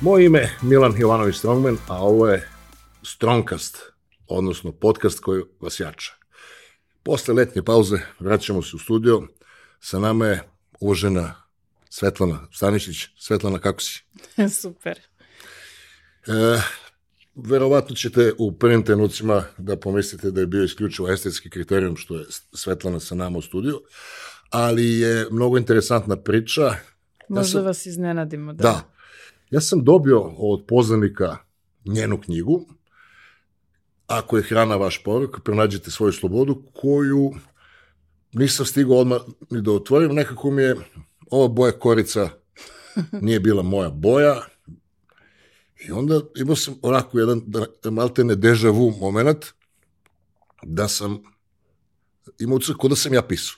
Moje ime je Milan Jovanović Strongman, a ovo je Strongcast, odnosno podcast koji vas jača. Posle letnje pauze vraćamo se u studio. Sa nama je uvažena Svetlana Stanišić. Svetlana, kako si? Super. E, verovatno ćete u prvim trenucima da pomislite da je bio isključivo estetski kriterijum što je Svetlana sa nama u studiju, ali je mnogo interesantna priča. Možda ja sam, vas iznenadimo. Da. da. Ja sam dobio od poznanika njenu knjigu, Ako je hrana vaš porok, pronađite svoju slobodu, koju nisam stigao odmah ni da otvorim, nekako mi je ova boja korica nije bila moja boja, I onda imao sam onako jedan da, maltene deja vu moment da sam imao kod da sam ja pisao.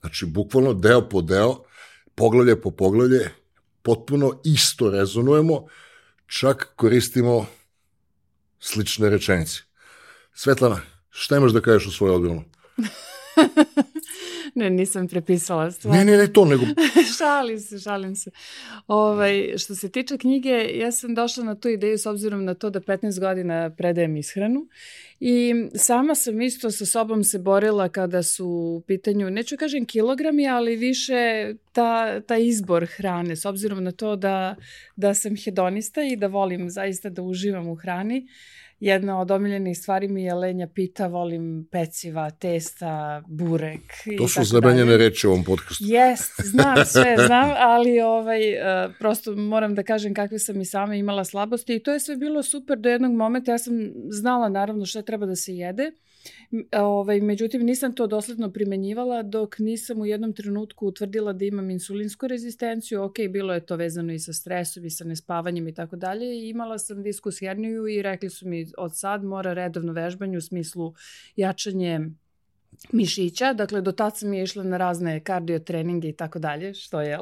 Znači, bukvalno deo po deo, poglavlje po poglavlje, potpuno isto rezonujemo, čak koristimo slične rečenice. Svetlana, šta imaš da kažeš u svoju odbranu? ne, nisam prepisala stvar. Ne, ne, ne to, nego... šalim se, šalim se. Ovaj, što se tiče knjige, ja sam došla na tu ideju s obzirom na to da 15 godina predajem ishranu i sama sam isto sa sobom se borila kada su u pitanju, neću kažem kilogrami, ali više ta, ta izbor hrane, s obzirom na to da, da sam hedonista i da volim zaista da uživam u hrani. Uh, jedna od omiljenih stvari mi je lenja pita, volim peciva, testa, burek. To su zabranjene reči u ovom podcastu. Jest, znam sve, znam, ali ovaj, uh, prosto moram da kažem kakve sam i sama imala slabosti i to je sve bilo super do jednog momenta. Ja sam znala naravno šta treba da se jede. Ovaj, međutim, nisam to dosledno primenjivala dok nisam u jednom trenutku utvrdila da imam insulinsku rezistenciju. Ok, bilo je to vezano i sa stresom i sa nespavanjem i tako dalje. Imala sam diskus herniju i rekli su mi od sad mora redovno vežbanje u smislu jačanje mišića, dakle do tad sam je išla na razne kardio treninge i tako dalje, što je,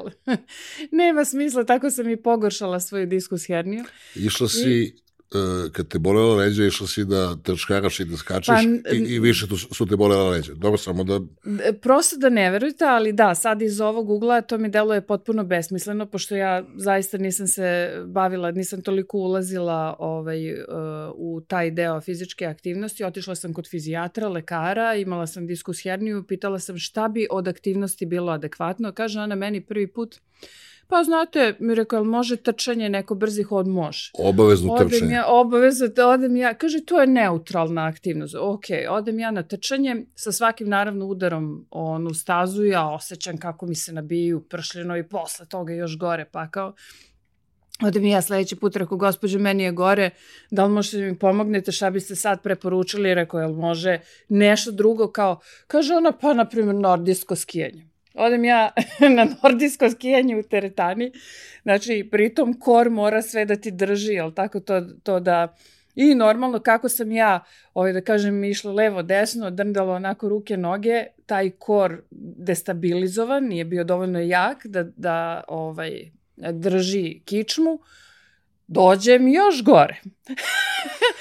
nema smisla, tako sam i pogoršala svoju diskus herniju. Išla si I kad te bolela leđa, išla si da trčkaraš i da skačeš pa, i, i više tu su te bolela leđa. Dobro, samo da... Prosto da ne verujete, ali da, sad iz ovog ugla to mi deluje potpuno besmisleno, pošto ja zaista nisam se bavila, nisam toliko ulazila ovaj, uh, u taj deo fizičke aktivnosti. Otišla sam kod fizijatra, lekara, imala sam diskus herniju, pitala sam šta bi od aktivnosti bilo adekvatno. Kaže ona meni prvi put, Pa znate, mi rekao, može trčanje, neko brzi hod može. Obavezno odem trčanje. Ja, obavezno, odem ja, kaže, to je neutralna aktivnost. Ok, odem ja na trčanje, sa svakim naravno udarom onu stazu, ja osjećam kako mi se nabiju pršljeno i posle toga još gore, pa kao, Ode mi ja sledeći put rekao, gospođo, meni je gore, da li možete da mi pomognete, šta biste sad preporučili? Rekao, jel može nešto drugo kao, kaže ona, pa na primjer nordijsko skijanje. Odem ja na nordijsko skijanje u teretani, znači pritom kor mora sve da ti drži, jel tako? To, to da... I normalno kako sam ja, ovaj, da kažem, išla levo, desno, drndala onako ruke, noge, taj kor destabilizovan, nije bio dovoljno jak da, da ovaj, drži kičmu, dođem još gore.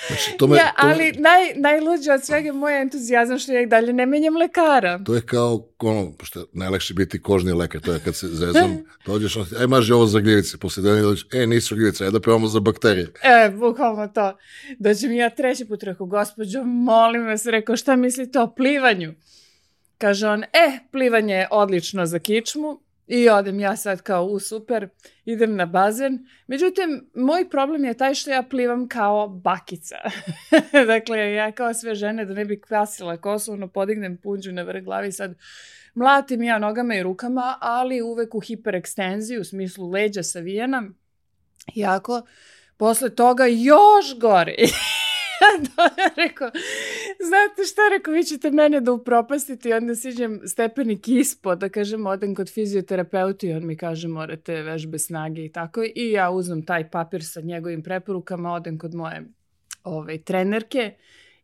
Znači, to me, ja, to ali naj, najluđe od svega je moj entuzijazam što ja i dalje ne menjam lekara. To je kao, ono, što je najlakše biti kožni lekar, to je kad se zezam, dođeš, e, maži ovo za gljivice, posle dana dođeš, e, nisu gljivice, ajde da pevamo za bakterije. E, bukvalno to. Dođem ja treći put, rekao, gospođo, molim vas, rekao, šta mislite o plivanju? Kaže on, e, plivanje je odlično za kičmu, I odem ja sad kao u super, idem na bazen. Međutim, moj problem je taj što ja plivam kao bakica. dakle, ja kao sve žene da ne bi kvasila kosu, ono podignem punđu na vrh glavi sad mlatim ja nogama i rukama, ali uvek u hiperekstenziji, u smislu leđa savijena. Jako, posle toga još gore. da, ja rekao, znate šta, rekao, vi ćete mene da upropastite i onda siđem stepenik ispod, da kažem, odem kod fizioterapeuta i on mi kaže, morate vežbe snage i tako. I ja uzmem taj papir sa njegovim preporukama, odem kod moje ovaj, trenerke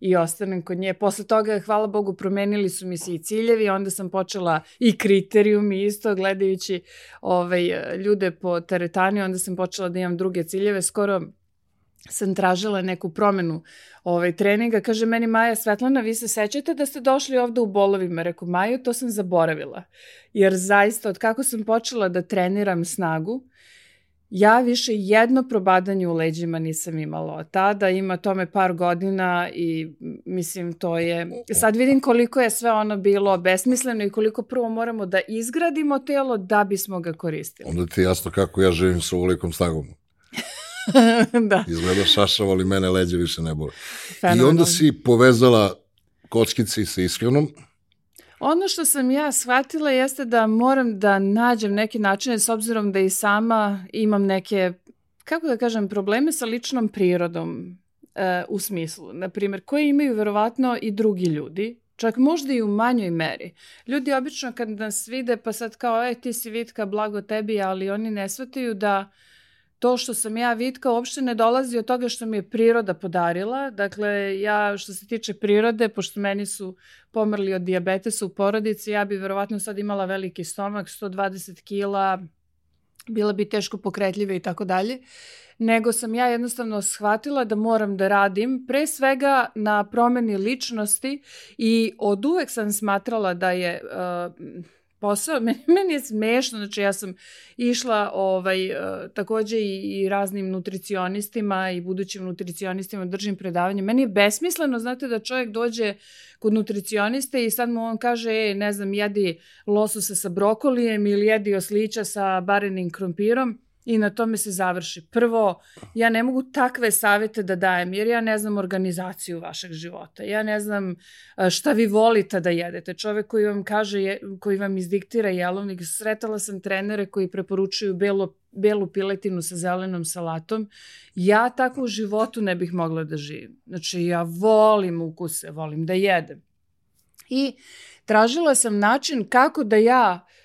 i ostanem kod nje. Posle toga, hvala Bogu, promenili su mi se i ciljevi, onda sam počela i kriterijumi isto, gledajući ovaj, ljude po teretani, onda sam počela da imam druge ciljeve. Skoro sam tražila neku promenu ovaj, treninga. Kaže meni Maja Svetlana, vi se sećate da ste došli ovde u bolovima? Reku, Maju, to sam zaboravila. Jer zaista, od kako sam počela da treniram snagu, Ja više jedno probadanje u leđima nisam imala od tada, ima tome par godina i mislim to je, sad vidim koliko je sve ono bilo besmisleno i koliko prvo moramo da izgradimo telo da bismo ga koristili. Onda ti jasno kako ja živim sa ovolikom snagom. da. Izgleda šašav, ali mene leđe više ne bole. I Fenomenalno. onda si povezala kockice sa iskrenom. Ono što sam ja shvatila jeste da moram da nađem neke načine s obzirom da i sama imam neke, kako da kažem, probleme sa ličnom prirodom e, u smislu, na primjer, koje imaju verovatno i drugi ljudi, čak možda i u manjoj meri. Ljudi obično kad nas vide pa sad kao, e, ti si Vitka, blago tebi, ali oni ne shvataju da to što sam ja Vitka uopšte ne dolazi od toga što mi je priroda podarila. Dakle, ja što se tiče prirode, pošto meni su pomrli od dijabetesa u porodici, ja bi verovatno sad imala veliki stomak, 120 kila, bila bi teško pokretljiva i tako dalje, nego sam ja jednostavno shvatila da moram da radim pre svega na promeni ličnosti i od uvek sam smatrala da je uh, posao, meni, meni je smešno, znači ja sam išla ovaj, uh, takođe i, i raznim nutricionistima i budućim nutricionistima držim predavanje. Meni je besmisleno, znate, da čovjek dođe kod nutricioniste i sad mu on kaže, e, ne znam, jedi lososa sa brokolijem ili jedi oslića sa barenim krompirom i na tome se završi. Prvo, ja ne mogu takve savete da dajem, jer ja ne znam organizaciju vašeg života. Ja ne znam šta vi volite da jedete. Čovek koji vam kaže, koji vam izdiktira jelovnik, sretala sam trenere koji preporučuju belo, belu piletinu sa zelenom salatom. Ja tako u životu ne bih mogla da živim. Znači, ja volim ukuse, volim da jedem. I tražila sam način kako da ja uh,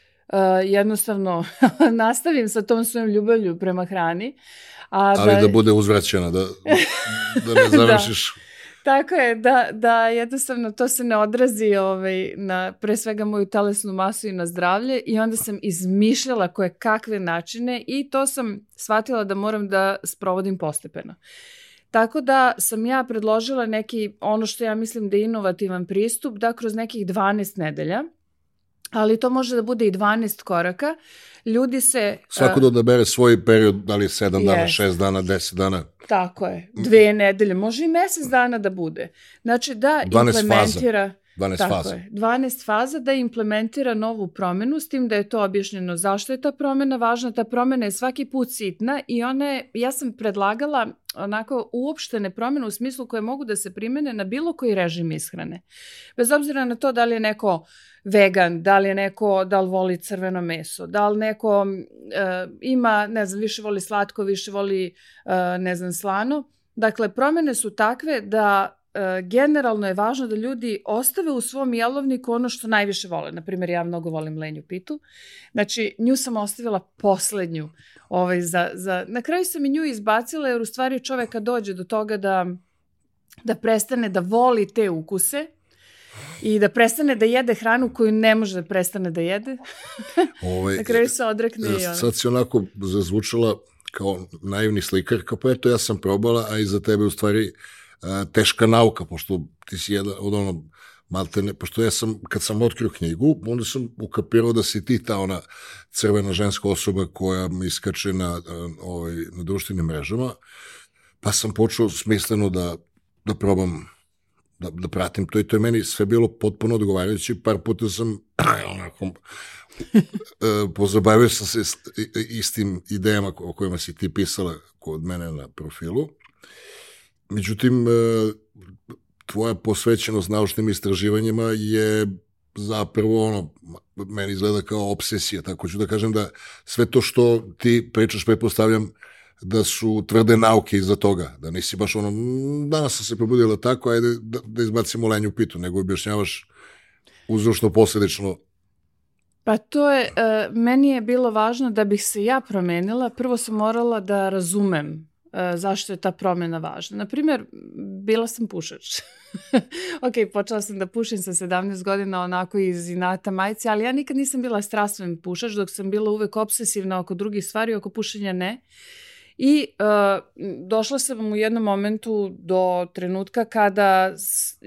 jednostavno nastavim sa tom svojom ljubavlju prema hrani. A Ali da bude uzvraćena, da, da ne završiš. Tako je, da, da jednostavno to se ne odrazi ovaj, na pre svega moju telesnu masu i na zdravlje i onda sam izmišljala koje kakve načine i to sam shvatila da moram da sprovodim postepeno. Tako da sam ja predložila neki, ono što ja mislim da je inovativan pristup, da kroz nekih 12 nedelja, ali to može da bude i 12 koraka, ljudi se... Svako da odabere svoj period, da li je 7 dana, Jeste. 6 dana, 10 dana. Tako je, dve nedelje, može i mesec dana da bude. Znači da 12 faza. implementira... 12 Tako faza. je, 12 faza da implementira novu promenu, s tim da je to objašnjeno zašto je ta promena važna. Ta promena je svaki put sitna i ona je, ja sam predlagala onako uopštene promene u smislu koje mogu da se primene na bilo koji režim ishrane. Bez obzira na to da li je neko vegan, da li je neko, da li voli crveno meso, da li neko e, ima, ne znam, više voli slatko, više voli, e, ne znam, slano. Dakle, promene su takve da e, generalno je važno da ljudi ostave u svom jelovniku ono što najviše vole. Naprimjer, ja mnogo volim lenju pitu. Znači, nju sam ostavila poslednju. Ovaj, za, za... Na kraju sam i nju izbacila jer u stvari čoveka dođe do toga da, da prestane da voli te ukuse i da prestane da jede hranu koju ne može da prestane da jede. Ovaj, Na kraju se odrekne i ona. Sad si onako zazvučala kao naivni slikar, kao pa eto ja sam probala, a iza tebe u stvari a, teška nauka, pošto ti si jedan od ono maltene, pošto ja sam, kad sam otkrio knjigu, onda sam ukapirao da si ti ta ona crvena ženska osoba koja mi iskače na, a, ovaj, na društvenim mrežama, pa sam počeo smisleno da, da probam da, da pratim to i to je meni sve bilo potpuno odgovarajuće. Par puta sam onako e, pozabavio sam se istim idejama o kojima si ti pisala kod mene na profilu. Međutim, e, tvoja posvećenost naučnim istraživanjima je zapravo ono, meni izgleda kao obsesija, tako ću da kažem da sve to što ti pričaš, pretpostavljam, da su tvrde nauke iza toga, da nisi baš ono, "Mm, danas sam se probudila tako, ajde da, da izbacimo lenju pitu, nego objašnjavaš uzročno posledično Pa to je, e, meni je bilo važno da bih se ja promenila, prvo sam morala da razumem e, zašto je ta promena važna. Naprimjer, bila sam pušač. ok, počela sam da pušim sa 17 godina onako iz inata majci, ali ja nikad nisam bila strastven pušač, dok sam bila uvek obsesivna oko drugih stvari, oko pušenja ne. I uh, došla sam u jednom momentu do trenutka kada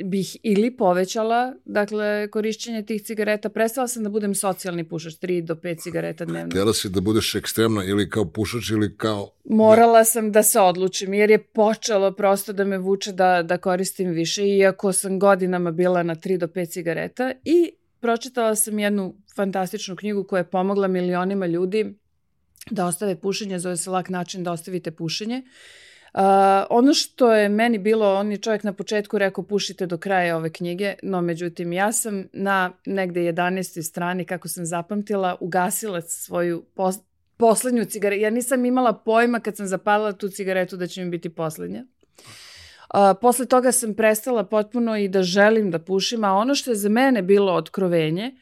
bih ili povećala dakle, korišćenje tih cigareta. Prestala sam da budem socijalni pušač, 3 do 5 cigareta dnevno. Htjela si da budeš ekstremna ili kao pušač ili kao... Morala sam da se odlučim jer je počelo prosto da me vuče da, da koristim više iako sam godinama bila na 3 do 5 cigareta i pročitala sam jednu fantastičnu knjigu koja je pomogla milionima ljudi da ostave pušenje, zove se lak način da ostavite pušenje. Uh, ono što je meni bilo, on je čovjek na početku rekao pušite do kraja ove knjige, no međutim ja sam na negde 11. strani, kako sam zapamtila, ugasila svoju pos poslednju cigaretu. Ja nisam imala pojma kad sam zapalila tu cigaretu da će mi biti poslednja. Uh, posle toga sam prestala potpuno i da želim da pušim, a ono što je za mene bilo otkrovenje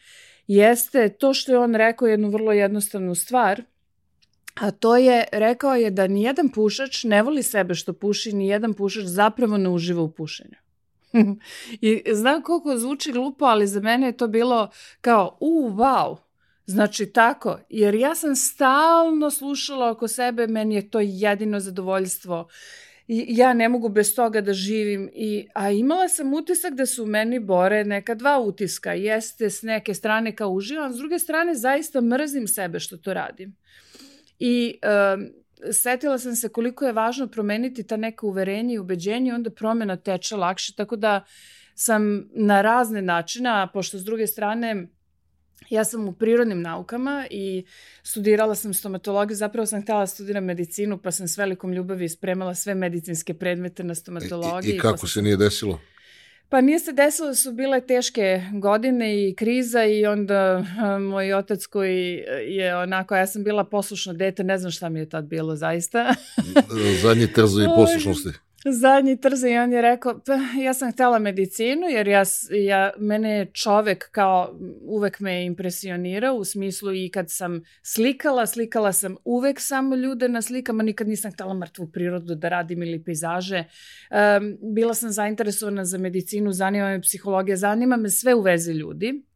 jeste to što je on rekao jednu vrlo jednostavnu stvar – A to je, rekao je da nijedan pušač ne voli sebe što puši, nijedan pušač zapravo ne uživa u pušenju. I znam koliko zvuči glupo, ali za mene je to bilo kao, u, wow, Znači tako, jer ja sam stalno slušala oko sebe, meni je to jedino zadovoljstvo. I ja ne mogu bez toga da živim. I, a imala sam utisak da su meni bore neka dva utiska. Jeste s neke strane kao uživam, s druge strane zaista mrzim sebe što to radim. I um, setila sam se koliko je važno promeniti ta neka uverenja i ubeđenja i onda promena teče lakše, tako da sam na razne načina, pošto s druge strane ja sam u prirodnim naukama i studirala sam stomatologiju, zapravo sam htjela da studiram medicinu, pa sam s velikom ljubavi spremala sve medicinske predmete na stomatologiji. I, i kako se nije desilo? Pa nije se desilo da su bile teške godine i kriza i onda moj otac koji je onako, ja sam bila poslušno dete, ne znam šta mi je tad bilo zaista. Zadnji trzo i poslušnosti zadnji trza i on je rekao, pa, ja sam htela medicinu jer ja, ja, mene je čovek kao uvek me impresionirao u smislu i kad sam slikala, slikala sam uvek samo ljude na slikama, nikad nisam htela mrtvu prirodu da radim ili pejzaže. Um, bila sam zainteresovana za medicinu, zanima me psihologija, zanima me sve u vezi ljudi.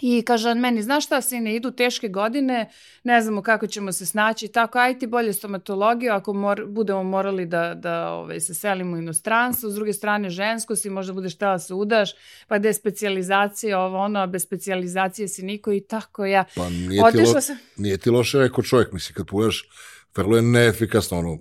I kaže on meni, znaš šta sine, idu teške godine, ne znamo kako ćemo se snaći, tako aj ti bolje stomatologiju ako mor, budemo morali da, da ovaj, se selimo u inostranstvo, s druge strane žensko si, možda budeš tela da se udaš, pa gde je specializacija, ovo ono, a bez specializacije si niko i tako ja. Pa nije ti, lo, sam... nije ti loše rekao čovjek, misli, kad pogledaš, vrlo je neefikasno, ono,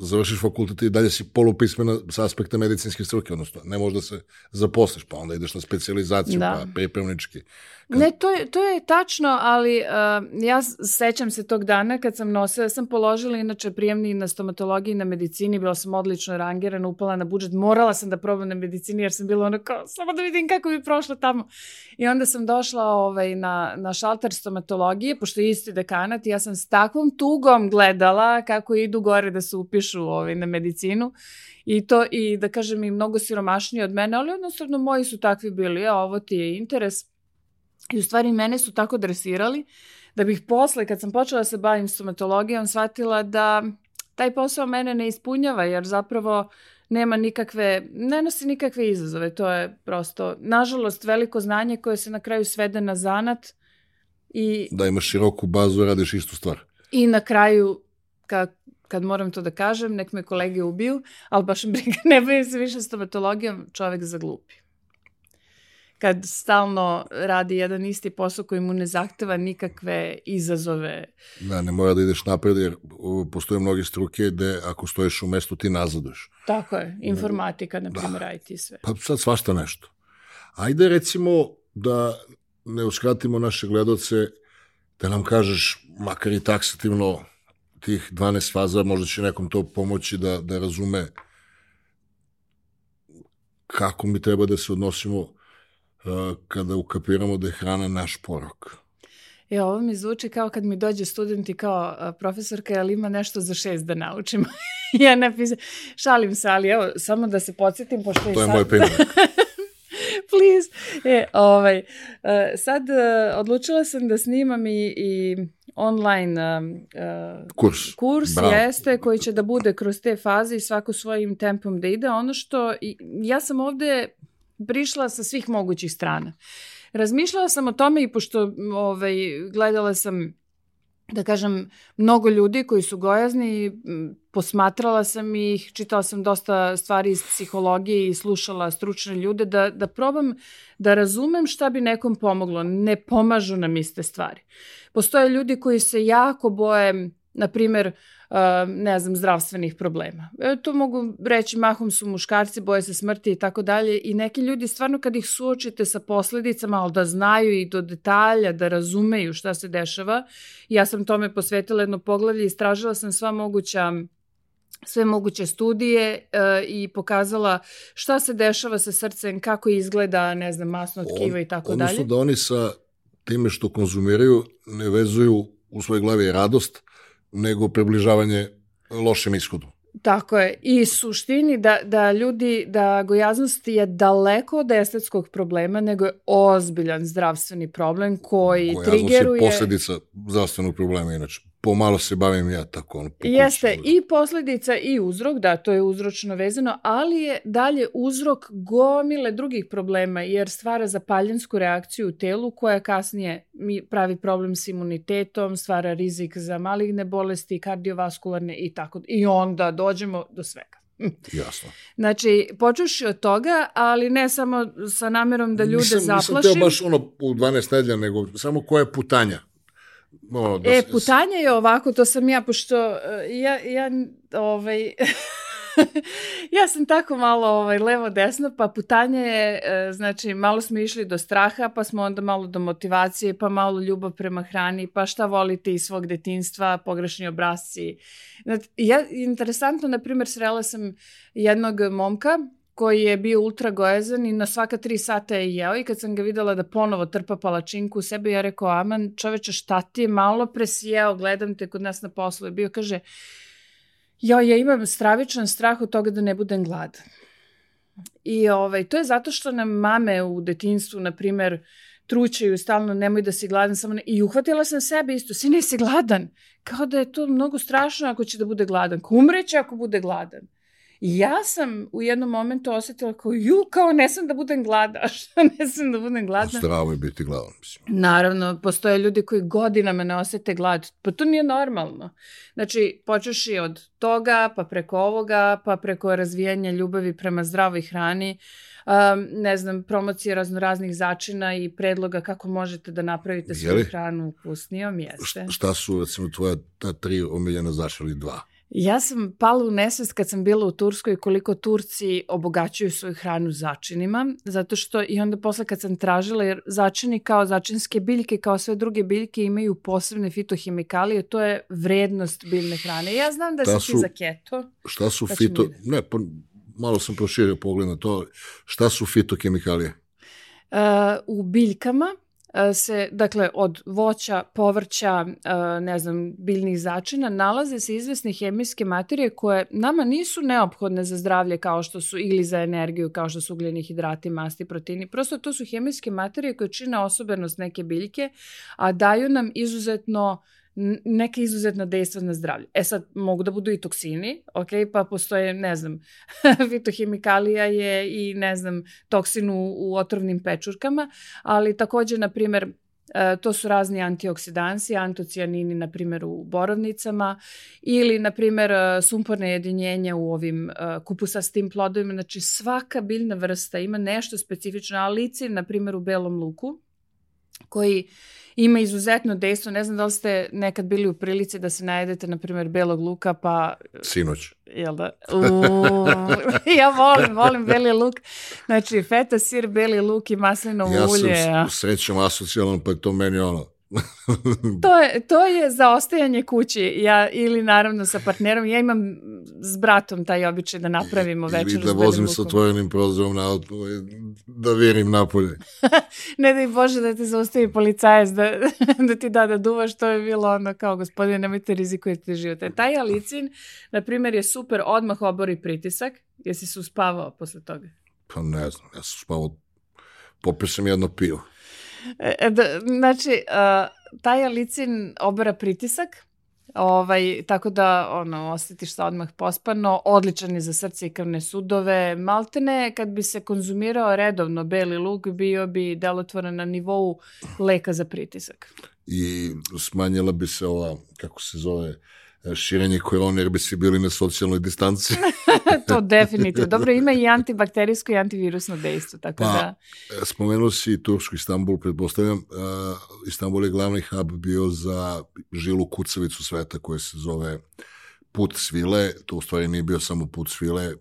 završiš fakultet i dalje si polupismena sa aspekta medicinske struke, odnosno ne možeš da se zaposliš, pa onda ideš na specializaciju, da. pa pripremnički. Kad... Ne, to je, to je tačno, ali uh, ja sećam se tog dana kad sam nosila, sam položila inače prijemni na stomatologiji na medicini, bila sam odlično rangirana, upala na budžet, morala sam da probam na medicini jer sam bila ono kao, samo da vidim kako bi prošla tamo. I onda sam došla ovaj, na, na šalter stomatologije, pošto je isti dekanat i ja sam s takvom tugom gledala kako idu gore da se upišu ovaj, na medicinu i to i da kažem i mnogo siromašniji od mene, ali jednostavno moji su takvi bili, a ovo ti je interes I u stvari mene su tako dresirali da bih posle, kad sam počela da se bavim stomatologijom, shvatila da taj posao mene ne ispunjava, jer zapravo nema nikakve, ne nosi nikakve izazove. To je prosto, nažalost, veliko znanje koje se na kraju svede na zanat. I, da imaš široku bazu, radiš istu stvar. I na kraju, kad, kad moram to da kažem, nek me kolege ubiju, ali baš briga, ne bavim se više stomatologijom, čovek zaglupi kad stalno radi jedan isti posao koji mu ne zahteva nikakve izazove. Da, ne mora da ideš napred jer postoje mnoge struke gde ako stoješ u mestu ti nazaduješ. Tako je, informatika, na primjer, da. IT sve. Pa sad svašta nešto. Ajde recimo da ne uskratimo naše gledoce, da nam kažeš, makar i taksativno, tih 12 faza, možda će nekom to pomoći da, da razume kako mi treba da se odnosimo kada ukapiramo da je hrana naš porok. E, ovo mi zvuči kao kad mi dođe student i kao profesorka, ali ima nešto za šest da naučim. ja ne pisam, šalim se, ali evo, samo da se podsjetim, pošto je To je sad... moj primjer. Please. E, ovaj, sad odlučila sam da snimam i, i online uh, kurs, kurs Bravo. jeste, koji će da bude kroz te faze i svako svojim tempom da ide. Ono što, ja sam ovde prišla sa svih mogućih strana. Razmišljala sam o tome i pošto ovaj, gledala sam da kažem, mnogo ljudi koji su gojazni, posmatrala sam ih, čitala sam dosta stvari iz psihologije i slušala stručne ljude, da, da probam da razumem šta bi nekom pomoglo. Ne pomažu nam iste stvari. Postoje ljudi koji se jako boje, na primer, uh, ne znam, zdravstvenih problema. E, to mogu reći, mahom su muškarci, boje se smrti i tako dalje i neki ljudi stvarno kad ih suočite sa posledicama, ali da znaju i do detalja, da razumeju šta se dešava, ja sam tome posvetila jedno poglavlje, istražila sam sva moguća sve moguće studije e, i pokazala šta se dešava sa srcem, kako izgleda, ne znam, masno tkivo i tako dalje. Odnosno da oni sa time što konzumiraju ne vezuju u svojoj glavi radost, nego približavanje lošem ishodu. Tako je. I suštini da, da ljudi, da gojaznost je daleko od estetskog problema, nego je ozbiljan zdravstveni problem koji Gojaznost trigeruje... je posledica zdravstvenog problema, inače. Pomalo se bavim ja tako. Ono. Jeste i posledica i uzrok, da, to je uzročno vezano, ali je dalje uzrok gomile drugih problema, jer stvara zapaljensku reakciju u telu koja kasnije pravi problem s imunitetom, stvara rizik za maligne bolesti, kardiovaskularne i tako. I onda dođemo do svega. Jasno. Znači, počuši od toga, ali ne samo sa namerom da ljude nisam, zaplašim. Nisam teo baš ono u 12 nedelja, nego samo koja je putanja. Ono, da E, putanje je ovako, to sam ja, pošto uh, ja, ja ovaj, ja sam tako malo ovaj, levo-desno, pa putanje je, e, znači, malo smo išli do straha, pa smo onda malo do motivacije, pa malo ljubav prema hrani, pa šta volite iz svog detinstva, pogrešni obrazci. Znači, ja, interesantno, na primjer, srela sam jednog momka, koji je bio ultra gojazan i na svaka tri sata je jeo i kad sam ga videla da ponovo trpa palačinku u sebe, ja rekao, aman čoveče šta ti je malo pre si jeo, gledam te kod nas na poslu. Je bio, kaže, jo, ja imam stravičan strah od toga da ne budem gladan. I ovaj, to je zato što nam mame u detinstvu, na primer, trućaju stalno, nemoj da si gladan, samo ne... I uhvatila sam sebe isto, sine, si gladan. Kao da je to mnogo strašno ako će da bude gladan. Umreće ako bude gladan. I ja sam u jednom momentu osetila kao, ju, kao ne sam da budem glada. A šta ne sam da budem gladna? Zdravo je biti gladan, mislim. Naravno, postoje ljudi koji godinama ne osete glad. Pa to nije normalno. Znači, počeš i od toga, pa preko ovoga, pa preko razvijanja ljubavi prema zdravoj hrani, um, ne znam, promocije raznoraznih začina i predloga kako možete da napravite svoju hranu ukusnijom, jeste. Šta, su, recimo, tvoja ta tri omiljena zaša ili dva? Ja sam pala u nesvest kad sam bila u Turskoj koliko Turci obogaćuju svoju hranu začinima, zato što i onda posle kad sam tražila, jer začini kao začinske biljke, kao sve druge biljke imaju posebne fitohemikalije, to je vrednost biljne hrane. Ja znam da Da si ti su- za keto. Šta su ćemo fito... Ne, pa malo sam proširio pogled na to. Šta su fitokemikalije? Uh, u biljkama se, dakle, od voća, povrća, uh, ne znam, biljnih začina, nalaze se izvesne hemijske materije koje nama nisu neophodne za zdravlje kao što su ili za energiju, kao što su ugljeni hidrati, masti, proteini. Prosto to su hemijske materije koje čine osobenost neke biljke, a daju nam izuzetno neke izuzetna dejstva na zdravlje. E sad, mogu da budu i toksini, ok, pa postoje, ne znam, fitohemikalija je i, ne znam, toksin u, u otrovnim pečurkama, ali takođe, na primer, e, to su razni antioksidansi, antocijanini, na primjer, u borovnicama ili, na primjer, e, sumporne jedinjenja u ovim e, kupusastim plodovima. Znači, svaka biljna vrsta ima nešto specifično, a licin, na primjer, u belom luku, koji ima izuzetno dejstvo. Ne znam da li ste nekad bili u prilici da se najedete, na primjer, belog luka, pa Sinoć. jel da? Uuu, ja volim, volim beli luk. Znači, feta, sir, beli luk i maslinovo Ja ulje. sam a. s- srećom asocijalan, pa je to meni ono... To je, to je za ostajanje kući. Ja, ili naravno sa partnerom. Ja imam s bratom taj običaj da napravimo večer Ili da vozim sa otvorenim prozorom na auto, da virim napolje. Ne daj Bože da te zaustavi policajac da, da ti da da duvaš, to je bilo ono kao gospodine, nemojte rizikujete život. E, taj alicin, na primjer, je super, odmah obori pritisak. Jesi se uspavao posle toga? Pa ne znam, ja sam spavao, popio sam jedno pivo. E, e, da, znači, uh, taj alicin obara pritisak, ovaj, tako da ono, osjetiš se odmah pospano, odličan je za srce i krvne sudove, maltene kad bi se konzumirao redovno beli luk, bio bi delotvoran na nivou leka za pritisak. i smanjila bi se ova, kako se zove, širenje korone jer bi svi bili na socijalnoj distanci. to definitivno. Dobro, ima i antibakterijsko i antivirusno dejstvo, tako Pa, da... Spomenuo si Tursku Istanbul, pretpostavljam. Uh, Istanbul je glavni hub bio za žilu kucavicu sveta koja se zove Put svile. To u stvari nije bio samo put svile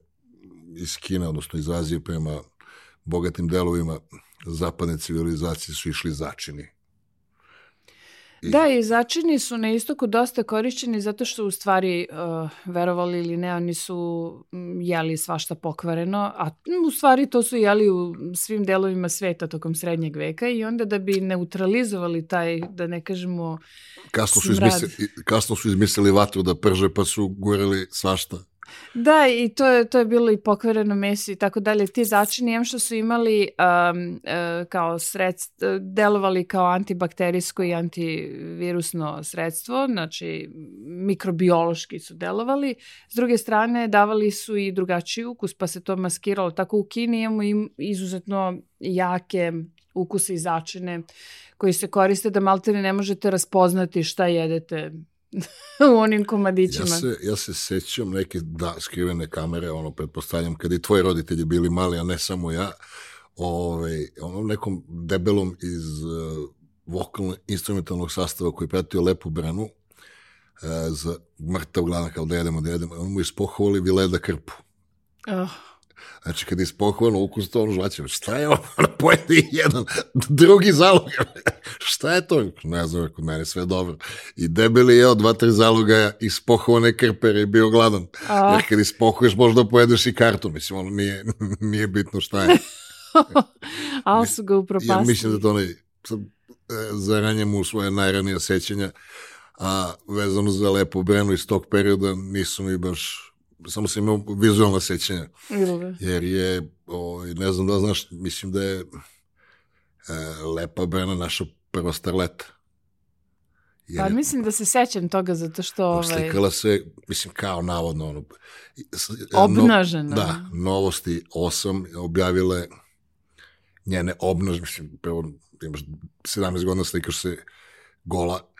iz Kina, odnosno iz Azije prema bogatim delovima zapadne civilizacije su išli začini. I- Da, i začini su na istoku dosta korišćeni zato što u stvari, uh, verovali ili ne, oni su mm, jeli svašta pokvareno, a u stvari to su jeli u svim delovima sveta tokom srednjeg veka i onda da bi neutralizovali taj, da ne kažemo, Kasno su, Smrad. izmislili, kasno su izmislili vatru da prže, pa su goreli svašta. Da, i to je, to je bilo i pokvareno meso i tako dalje. Ti začini, em što su imali um, uh, kao sredstvo, delovali kao antibakterijsko i antivirusno sredstvo, znači mikrobiološki su delovali. S druge strane, davali su i drugačiji ukus, pa se to maskiralo. Tako u Kini imamo im izuzetno jake ukuse i začine koji se koriste da maltene ne možete raspoznati šta jedete u onim komadićima. Ja se, ja se sećam neke da, skrivene kamere, ono, pretpostavljam, kad i tvoji roditelji bili mali, a ne samo ja, ovaj, onom nekom debelom iz uh, vokalno-instrumentalnog sastava koji pratio Lepu Branu, uh, za mrtav glana kao da jedemo, da jedemo, on mu ispohovali vileda krpu. Oh, Znači, kad je ispohovano ukus, to on žvaće, šta je ovo, pojedi jedan, drugi zalog, šta je to? Ne znam, kod mene sve dobro. I debeli je jeo dva, tri zalogaja, ispohovane krpe jer je bio gladan. a, Jer kad ispohuješ, možda pojedeš i kartu, mislim, ono nije, nije bitno šta je. ali su ga Ja upropastili. mislim da to onaj, sad, e, zaranjem u svoje najranije sećanja, a vezano za Lepo Brenu iz tog perioda nisu mi baš, samo sam imao vizualna sećanja. Jer je, o, ne znam da znaš, mislim da je e, Lepa Brena naša prva starleta. Jer Pa mislim da se sećam toga zato što ovaj, slikala se, mislim, kao navodno, ono, e, obnažena. Da, novosti 8 objavile njene obnaž, mislim, prvo imaš 17 godina slikaš se gola,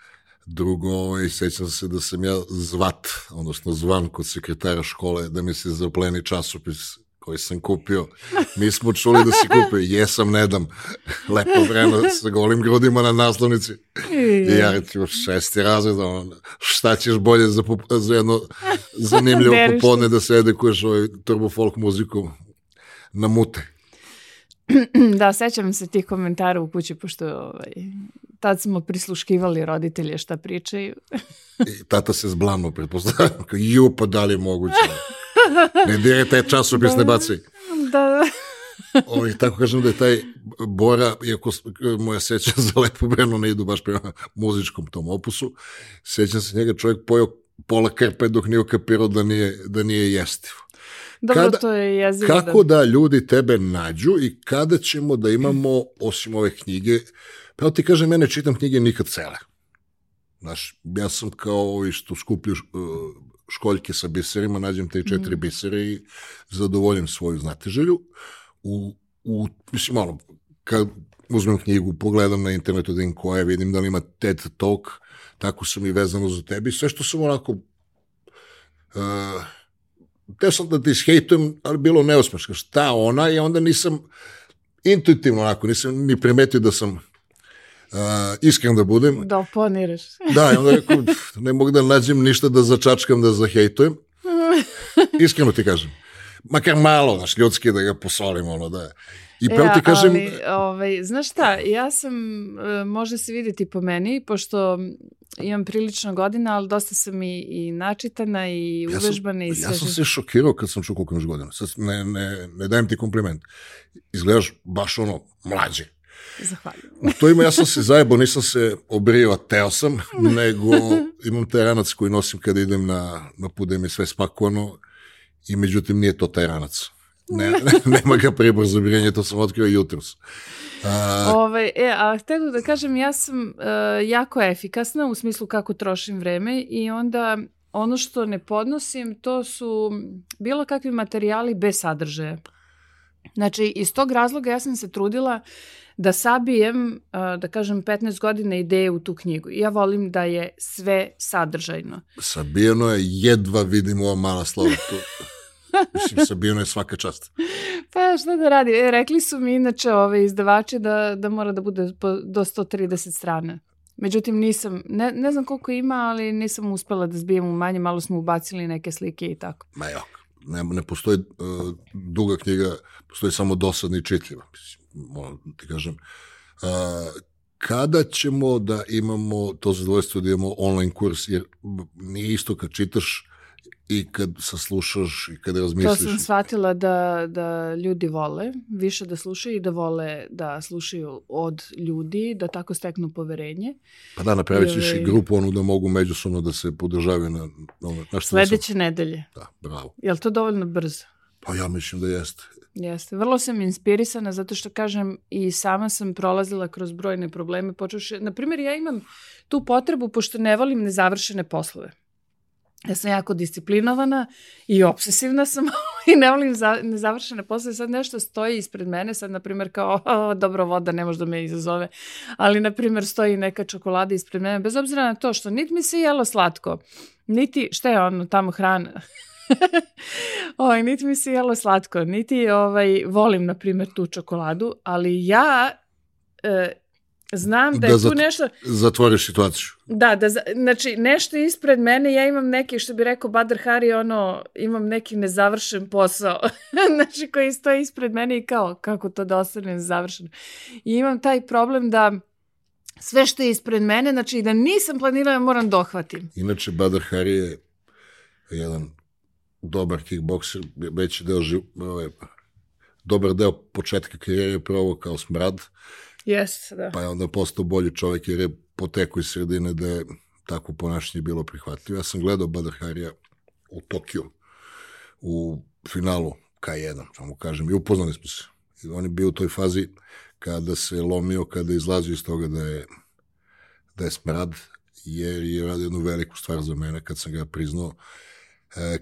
drugo, ovaj, sećam se da sam ja zvat, odnosno zvan kod sekretara škole da mi se zapleni časopis koji sam kupio. Mi smo čuli da si kupio, jesam, ne dam, lepo vreme sa golim grudima na naslovnici. I ja recimo šesti razred, ono, šta ćeš bolje za, za jedno zanimljivo popodne da se edukuješ ovaj turbo folk muziku na mute. da, sećam se tih komentara u kući, pošto ovaj, tad smo prisluškivali roditelje šta pričaju. I tata se zblanuo, pretpostavljam, kao, ju, pa da li je moguće? Ne diraj taj časopis, ne baci. da, Ovaj, tako kažem da je taj Bora, iako moja seća za Lepo Breno ne idu baš prema muzičkom tom opusu, sećam se njega čovjek pojao pola krpe dok nije ukapirao da nije, da nije jestivo. dobro, Kada- to je jezivo. Kako da ljudi tebe nađu i kada ćemo da imamo, osim ove knjige, pa ti kažem, ja ne čitam knjige nikad cele. Znaš, ja sam kao ovi što skuplju uh, školjke sa biserima, nađem te četiri bisere i zadovoljim svoju znatiželju. U, u, mislim, ono, kad uzmem knjigu, pogledam na internetu da vidim koja je, vidim da li ima TED Talk, tako sam i vezano za tebi. Sve što sam onako uh, teo sam da ti ishejtujem, ali bilo neuspešno. Šta ona? I onda nisam intuitivno onako, nisam ni primetio da sam uh, iskren da budem. Da oponiraš. Da, i onda rekao, "Pf, ne mogu da nađem ništa da začačkam, da zahejtujem. Iskreno ti kažem. Makar malo, znaš, ljudski da ga posolim, ono, da. I pravo ti kažem, ali, ovaj, znaš šta, ja sam, e, može se vidjeti po meni, pošto imam prilično godina, ali dosta sam i, i načitana i Ja sam- uvežbana i sve. ja sam se šokirao kad sam čuo koliko imaš godina. Sad ne, ne, ne dajem ti kompliment. Izgledaš baš ono, mlađe. Zahvaljujem. U to ime ja sam se zajebao, nisam se obrio, a teo sam, nego imam taj ranac koji nosim kada idem na, na put da mi je sve spakovano i međutim nije to taj ranac. Ne, ne, nema ga pribor za brijanje, to sam otkrio jutros. A, Ovaj, e, a htjela da kažem, ja sam e, jako efikasna u smislu kako trošim vreme i onda ono što ne podnosim, to su bilo kakvi materijali bez sadržaja. Znači, iz tog razloga ja sam se trudila da sabijem, da kažem, 15 godina ideje u tu knjigu. Ja volim da je sve sadržajno. Sabijeno je, jedva vidim ova mala slova tu. Mislim, sabijeno je svaka čast. Pa šta da radi? E, rekli su mi inače ove izdavači da, da mora da bude do 130 strana. Međutim, nisam, ne, ne znam koliko ima, ali nisam uspela da zbijem u manje, malo smo ubacili neke slike i tako. Ma jok, ne, ne postoji uh, duga knjiga, postoji samo dosadna i čitljiva. Mislim, moram da ti kažem. Uh, kada ćemo da imamo to zadovoljstvo da imamo online kurs, jer nije isto kad čitaš i kad saslušaš i kad razmisliš. To sam shvatila da, da ljudi vole više da slušaju i da vole da slušaju od ljudi, da tako steknu poverenje. Pa da, napravit ćeš i, i grupu onu da mogu međusobno da se podržavaju na... na, na Sledeće sam... nedelje. Da, bravo. Je li to dovoljno brzo? Pa ja mislim da jeste. Jeste. Vrlo sam inspirisana zato što kažem i sama sam prolazila kroz brojne probleme. Počuši, na primjer, ja imam tu potrebu, pošto ne volim nezavršene poslove. Ja sam jako disciplinovana i obsesivna sam i ne volim za, nezavršene posle. Sad nešto stoji ispred mene, sad na primjer kao o, dobro voda ne može da me izazove, ali na primjer stoji neka čokolada ispred mene, bez obzira na to što niti mi se jelo slatko, niti, šta je ono tamo hrana? Oj, niti mi se jelo slatko, niti ovaj, volim na primjer tu čokoladu, ali ja e, Znam da je da tu nešto... Zatvoriš situaciju. Da, da, znači nešto ispred mene, ja imam neki, što bi rekao Badr Hari, ono, imam neki nezavršen posao, znači koji stoji ispred mene i kao, kako to da ostane nezavršeno. I imam taj problem da sve što je ispred mene, znači da nisam planirala, moram dohvatim. Inače, Badr Hari je jedan dobar kickbokser, veći deo živ, ovaj, dobar deo početka karijere pravo kao smrad, Yes, da. Pa je onda postao bolji čovjek jer je potekao iz sredine da je takvo ponašanje bilo prihvatljivo. Ja sam gledao Badr Harija u Tokiju u finalu K1, samo kažem, i upoznali smo se. I on je bio u toj fazi kada se lomio, kada je izlazio iz toga da je, da je smrad, jer je radio jednu veliku stvar za mene kad sam ga priznao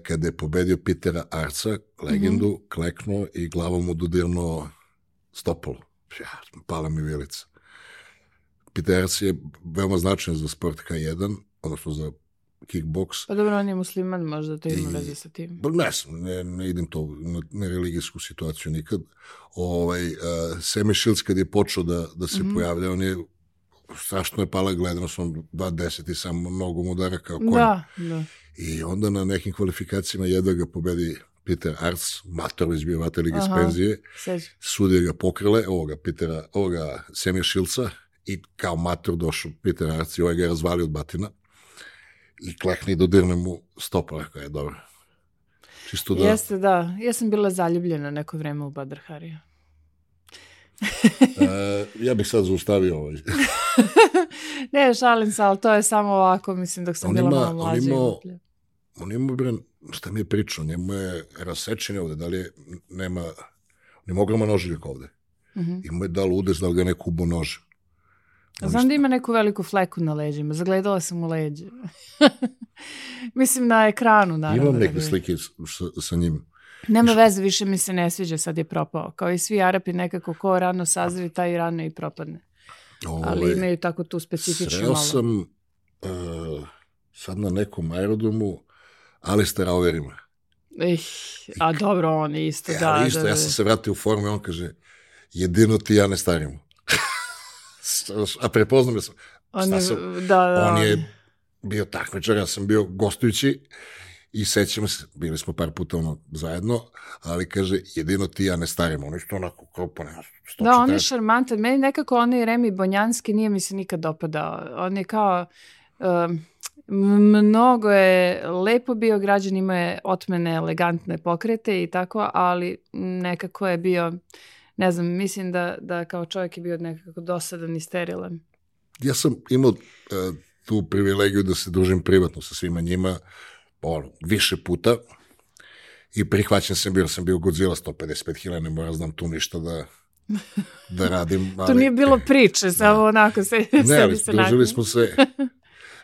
kada je pobedio Pitera Arca, legendu, mm -hmm. kleknuo i glavom mu dodirnuo stopalo ja, pala mi vilica. Piterac je veoma značajan za sport K1, odnosno za kickboks. Pa dobro, on je musliman, možda to ima veze sa tim. Pa ne, ne, ne idem to na, na religijsku situaciju nikad. Ovaj, uh, Seme Šilc kad je počeo da, da se mm -hmm. pojavlja, on je strašno je pala gledanost, on 2.10 i sam mnogo udara kao konj. Da, da. I onda na nekim kvalifikacijama jedva ga pobedi Peter Arts, Matorović bio vatelik iz penzije, sudije ga pokrele, ovoga Petera, ovoga Semir Šilca i kao mator došao Peter Arts i ovaj ga je razvalio od batina i klekni dodirne mu stopa, rekao je dobro. Čisto da... Jeste, da. Ja sam bila zaljubljena neko vreme u Badr Harija. e, ja bih sad zaustavio ovaj. ne, šalim se, ali to je samo ovako, mislim, dok sam on bila ima, malo mlađa. On ima, on ima, bre, šta mi je pričao, njemu je rasečen ovde, da li je, nema, on ima ogroman nožiljak ovde. Mm -hmm. Ima je da li udes, da li ga neko ubo nože. Znam da ima neku veliku fleku na leđima, zagledala sam u leđe. Mislim na ekranu, naravno. Imam da neke slike sa, sa njim. Nema veze, više mi se ne sviđa, sad je propao. Kao i svi Arapi, nekako ko rano sazri, taj rano i propadne. Ove, Ali ovaj, imaju tako tu specifičnu sreo malo. sam uh, sad na nekom aerodromu Alistair Overima. Eh, a dobro, on isto, ja, da, da. Isto, da, da. ja sam se vratio u formu i on kaže, jedino ti ja ne starimo. a prepoznam sam. On je, sam, da, da, on je bio takmičar, ja sam bio gostujući i sećamo se, bili smo par puta ono zajedno, ali kaže, jedino ti ja ne starimo. On isto onako kao pa ne, Da, on je šarmantan. Meni nekako onaj Remi Bonjanski nije mi se nikad dopadao. On je kao... Um, Mnogo je lepo bio, građan ima je otmene elegantne pokrete i tako, ali nekako je bio, ne znam, mislim da, da kao čovjek je bio nekako dosadan i sterilan. Ja sam imao uh, tu privilegiju da se družim privatno sa svima njima, ono, više puta i prihvaćen sam bio, sam bio Godzilla 155 kila, ne moram znam tu ništa da da radim. Ali... to nije bilo priče, samo da. onako se, ne, ali družili smo se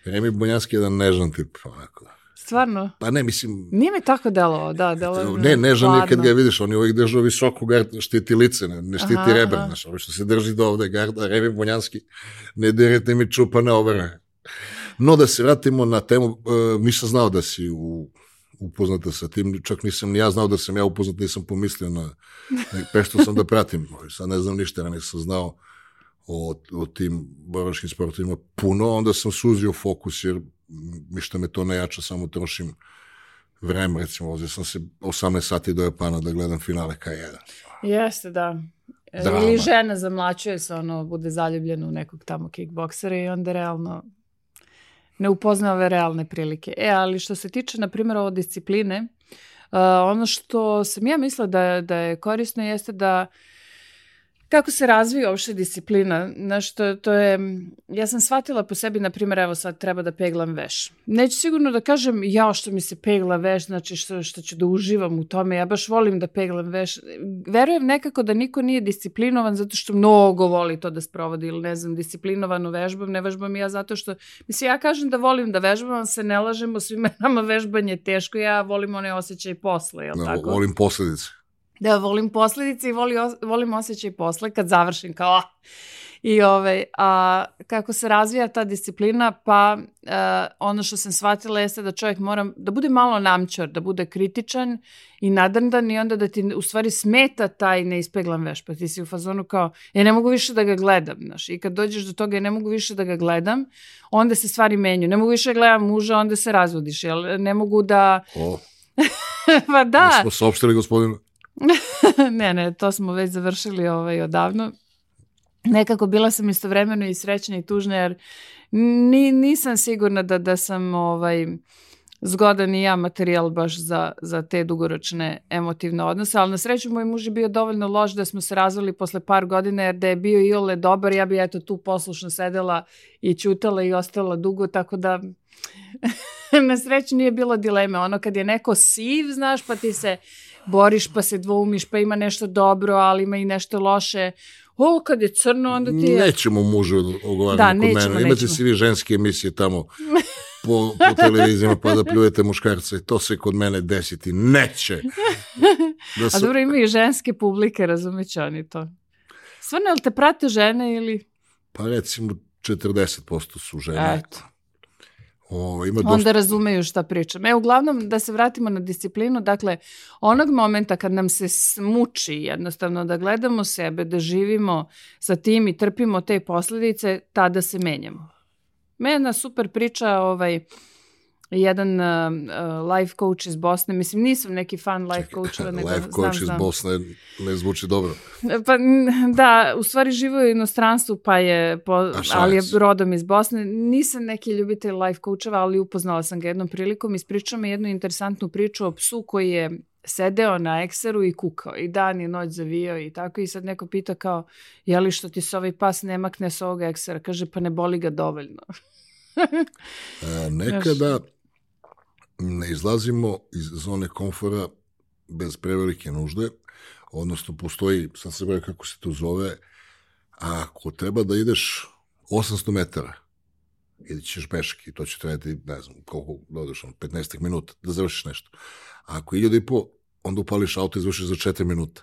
Remi Bunjanski je jedan nežan tip, onako. Stvarno? Pa ne, mislim... Nije mi tako delovao, da, delovao Ne, nežan je kad ga vidiš, on je uvijek držao visoko gard, štiti lice, ne, ne štiti Aha, rebra, znaš, ovo što se drži do ovde garda, Remi Bonjanski, ne direte mi čupa na. No, da se vratimo na temu, uh, nisam znao da si u, upoznata sa tim, čak nisam ni ja znao da sam ja upoznat, nisam pomislio na, pešto sam da pratim, sad ne znam ništa, ja nisam znao o, o tim boračkim sportovima puno, onda sam suzio fokus, jer ništa me to ne jača, samo trošim vreme, recimo, vozio sam se 18 sati do Japana da gledam finale K1. Jeste, da. E, Drama. Ili žena zamlačuje se, ono, bude zaljubljena u nekog tamo kickboksera i onda realno ne upozna ove realne prilike. E, ali što se tiče, na primjer, ovo discipline, uh, ono što sam ja mislila da, da je korisno jeste da kako se razvija uopšte disciplina, znaš, to, to je, ja sam shvatila po sebi, na primjer, evo sad treba da peglam veš. Neću sigurno da kažem, ja što mi se pegla veš, znači što, što ću da uživam u tome, ja baš volim da peglam veš. Verujem nekako da niko nije disciplinovan zato što mnogo voli to da sprovodi ili ne znam, disciplinovano vežbam, ne vežbam ja zato što, mislim, ja kažem da volim da vežbam, se ne lažemo, svima nama vežbanje je teško, ja volim one osjećaj posle, jel Da, tako? volim posledice. Da, volim posledice i voli, volim osjećaj posle kad završim kao ah. I ovaj, a kako se razvija ta disciplina, pa a, ono što sam shvatila jeste da čovjek mora da bude malo namćor, da bude kritičan i nadrndan i onda da ti u stvari smeta taj neispeglan veš, pa ti si u fazonu kao, ja ne mogu više da ga gledam, znaš, i kad dođeš do toga ja ne mogu više da ga gledam, onda se stvari menju, ne mogu više da gledam muža, onda se razvodiš, jel, ne mogu da, O, pa da, mi smo saopštili gospodinu. ne, ne, to smo već završili ovaj, odavno. Nekako bila sam istovremeno i srećna i tužna jer ni, nisam sigurna da, da sam ovaj, zgodan i ja materijal baš za, za te dugoročne emotivne odnose, ali na sreću moj muž je bio dovoljno loš da smo se razvili posle par godina jer da je bio i ole dobar, ja bi eto tu poslušno sedela i ćutala i ostala dugo, tako da na sreću nije bilo dileme. Ono kad je neko siv, znaš, pa ti se boriš pa se dvoumiš, pa ima nešto dobro, ali ima i nešto loše. O, kad je crno, onda ti je... Nećemo mužu ogovarati Da, kod nećemo, mene. Imate nećemo. svi vi ženske emisije tamo po, po televizijama pa da pljujete muškarce. To se kod mene desiti neće. Da A sam- dobro, imaju ženske publike, razumeće oni to. Stvarno, jel te prate žene ili... Pa recimo 40% su žene. Eto, O, ima dosta... onda razumeju šta pričam. E, uglavnom, da se vratimo na disciplinu, dakle, onog momenta kad nam se smuči jednostavno da gledamo sebe, da živimo sa tim i trpimo te posljedice, tada se menjamo. Me jedna super priča, ovaj, jedan uh, uh, life coach iz Bosne, mislim nisam neki fan life coacheva, nego Life znam, coach iz znam. Bosne ne zvuči dobro. Pa n- da, u stvari živo je u inostranstvu, pa je, po, A ali je rodom iz Bosne. Nisam neki ljubitelj life coacheva, ali upoznala sam ga jednom prilikom. Ispričao mi jednu interesantnu priču o psu koji je sedeo na ekseru i kukao i dan i noć zavijao i tako i sad neko pita kao je li što ti se ovaj pas ne makne s ovog eksera kaže pa ne boli ga dovoljno E, nekada ne izlazimo iz zone komfora bez prevelike nužde, odnosno postoji, sad se gleda kako se to zove, a ako treba da ideš 800 metara, ili ćeš peški, to će trajati, ne znam, koliko dodeš, on, 15 minuta, da završiš nešto. A ako je 1000 i po, onda upališ auto i završiš za 4 minuta.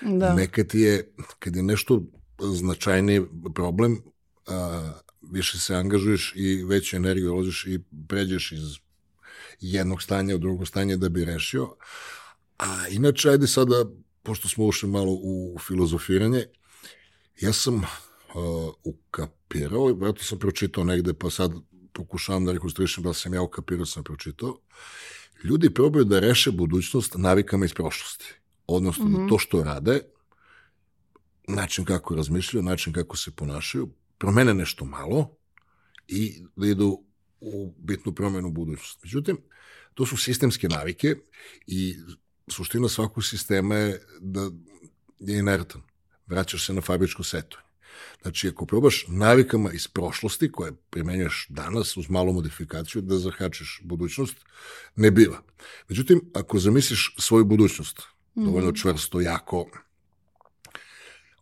da. Nekad ti je, kad je nešto značajniji problem, a, više se angažuješ i veću energiju uložiš i pređeš iz jednog stanja u drugo stanje da bi rešio. A inače, ajde sada, pošto smo ušli malo u filozofiranje, ja sam uh, ukapirao, vratno sam pročitao negde, pa sad pokušavam da rekonstruišem da sam ja ukapirao, sam pročitao, ljudi probaju da reše budućnost navikama iz prošlosti. Odnosno, mm -hmm. da to što rade, način kako razmišljaju, način kako se ponašaju, promene nešto malo i da idu u bitnu promenu u budućnosti. Međutim, to su sistemske navike i suština svakog sistema je da je inertan. Vraćaš se na fabričko setovanje. Znači, ako probaš navikama iz prošlosti, koje primenjaš danas uz malu modifikaciju, da zahačiš budućnost, ne biva. Međutim, ako zamisliš svoju budućnost, mm -hmm. dovoljno čvrsto, jako,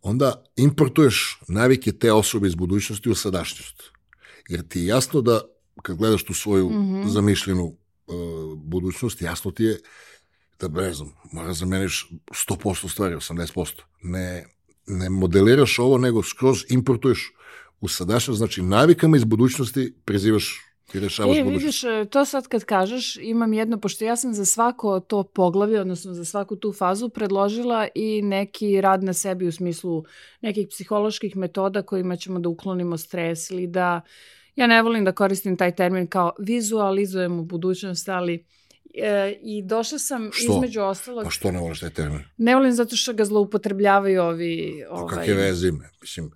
onda importuješ navike te osobe iz budućnosti u sadašnjost. Jer ti je jasno da kad gledaš tu svoju mm -hmm. zamišljenu uh, budućnost, jasno ti je da, ne znam, mora zameniš 100% stvari, 80%. Ne, ne modeliraš ovo, nego skroz importuješ u sadašnjost, znači navikama iz budućnosti prezivaš i rešavaš E, budućnost. vidiš, to sad kad kažeš, imam jedno, pošto ja sam za svako to poglavlje, odnosno za svaku tu fazu, predložila i neki rad na sebi u smislu nekih psiholoških metoda kojima ćemo da uklonimo stres ili da, ja ne volim da koristim taj termin kao vizualizujemo budućnost, ali e, i došla sam Što? između ostalog, Pa što ne voliš taj termin? ne volim zato što ga zloupotrebljavaju ovi Pa ovaj, kakve veze ima? Mislim,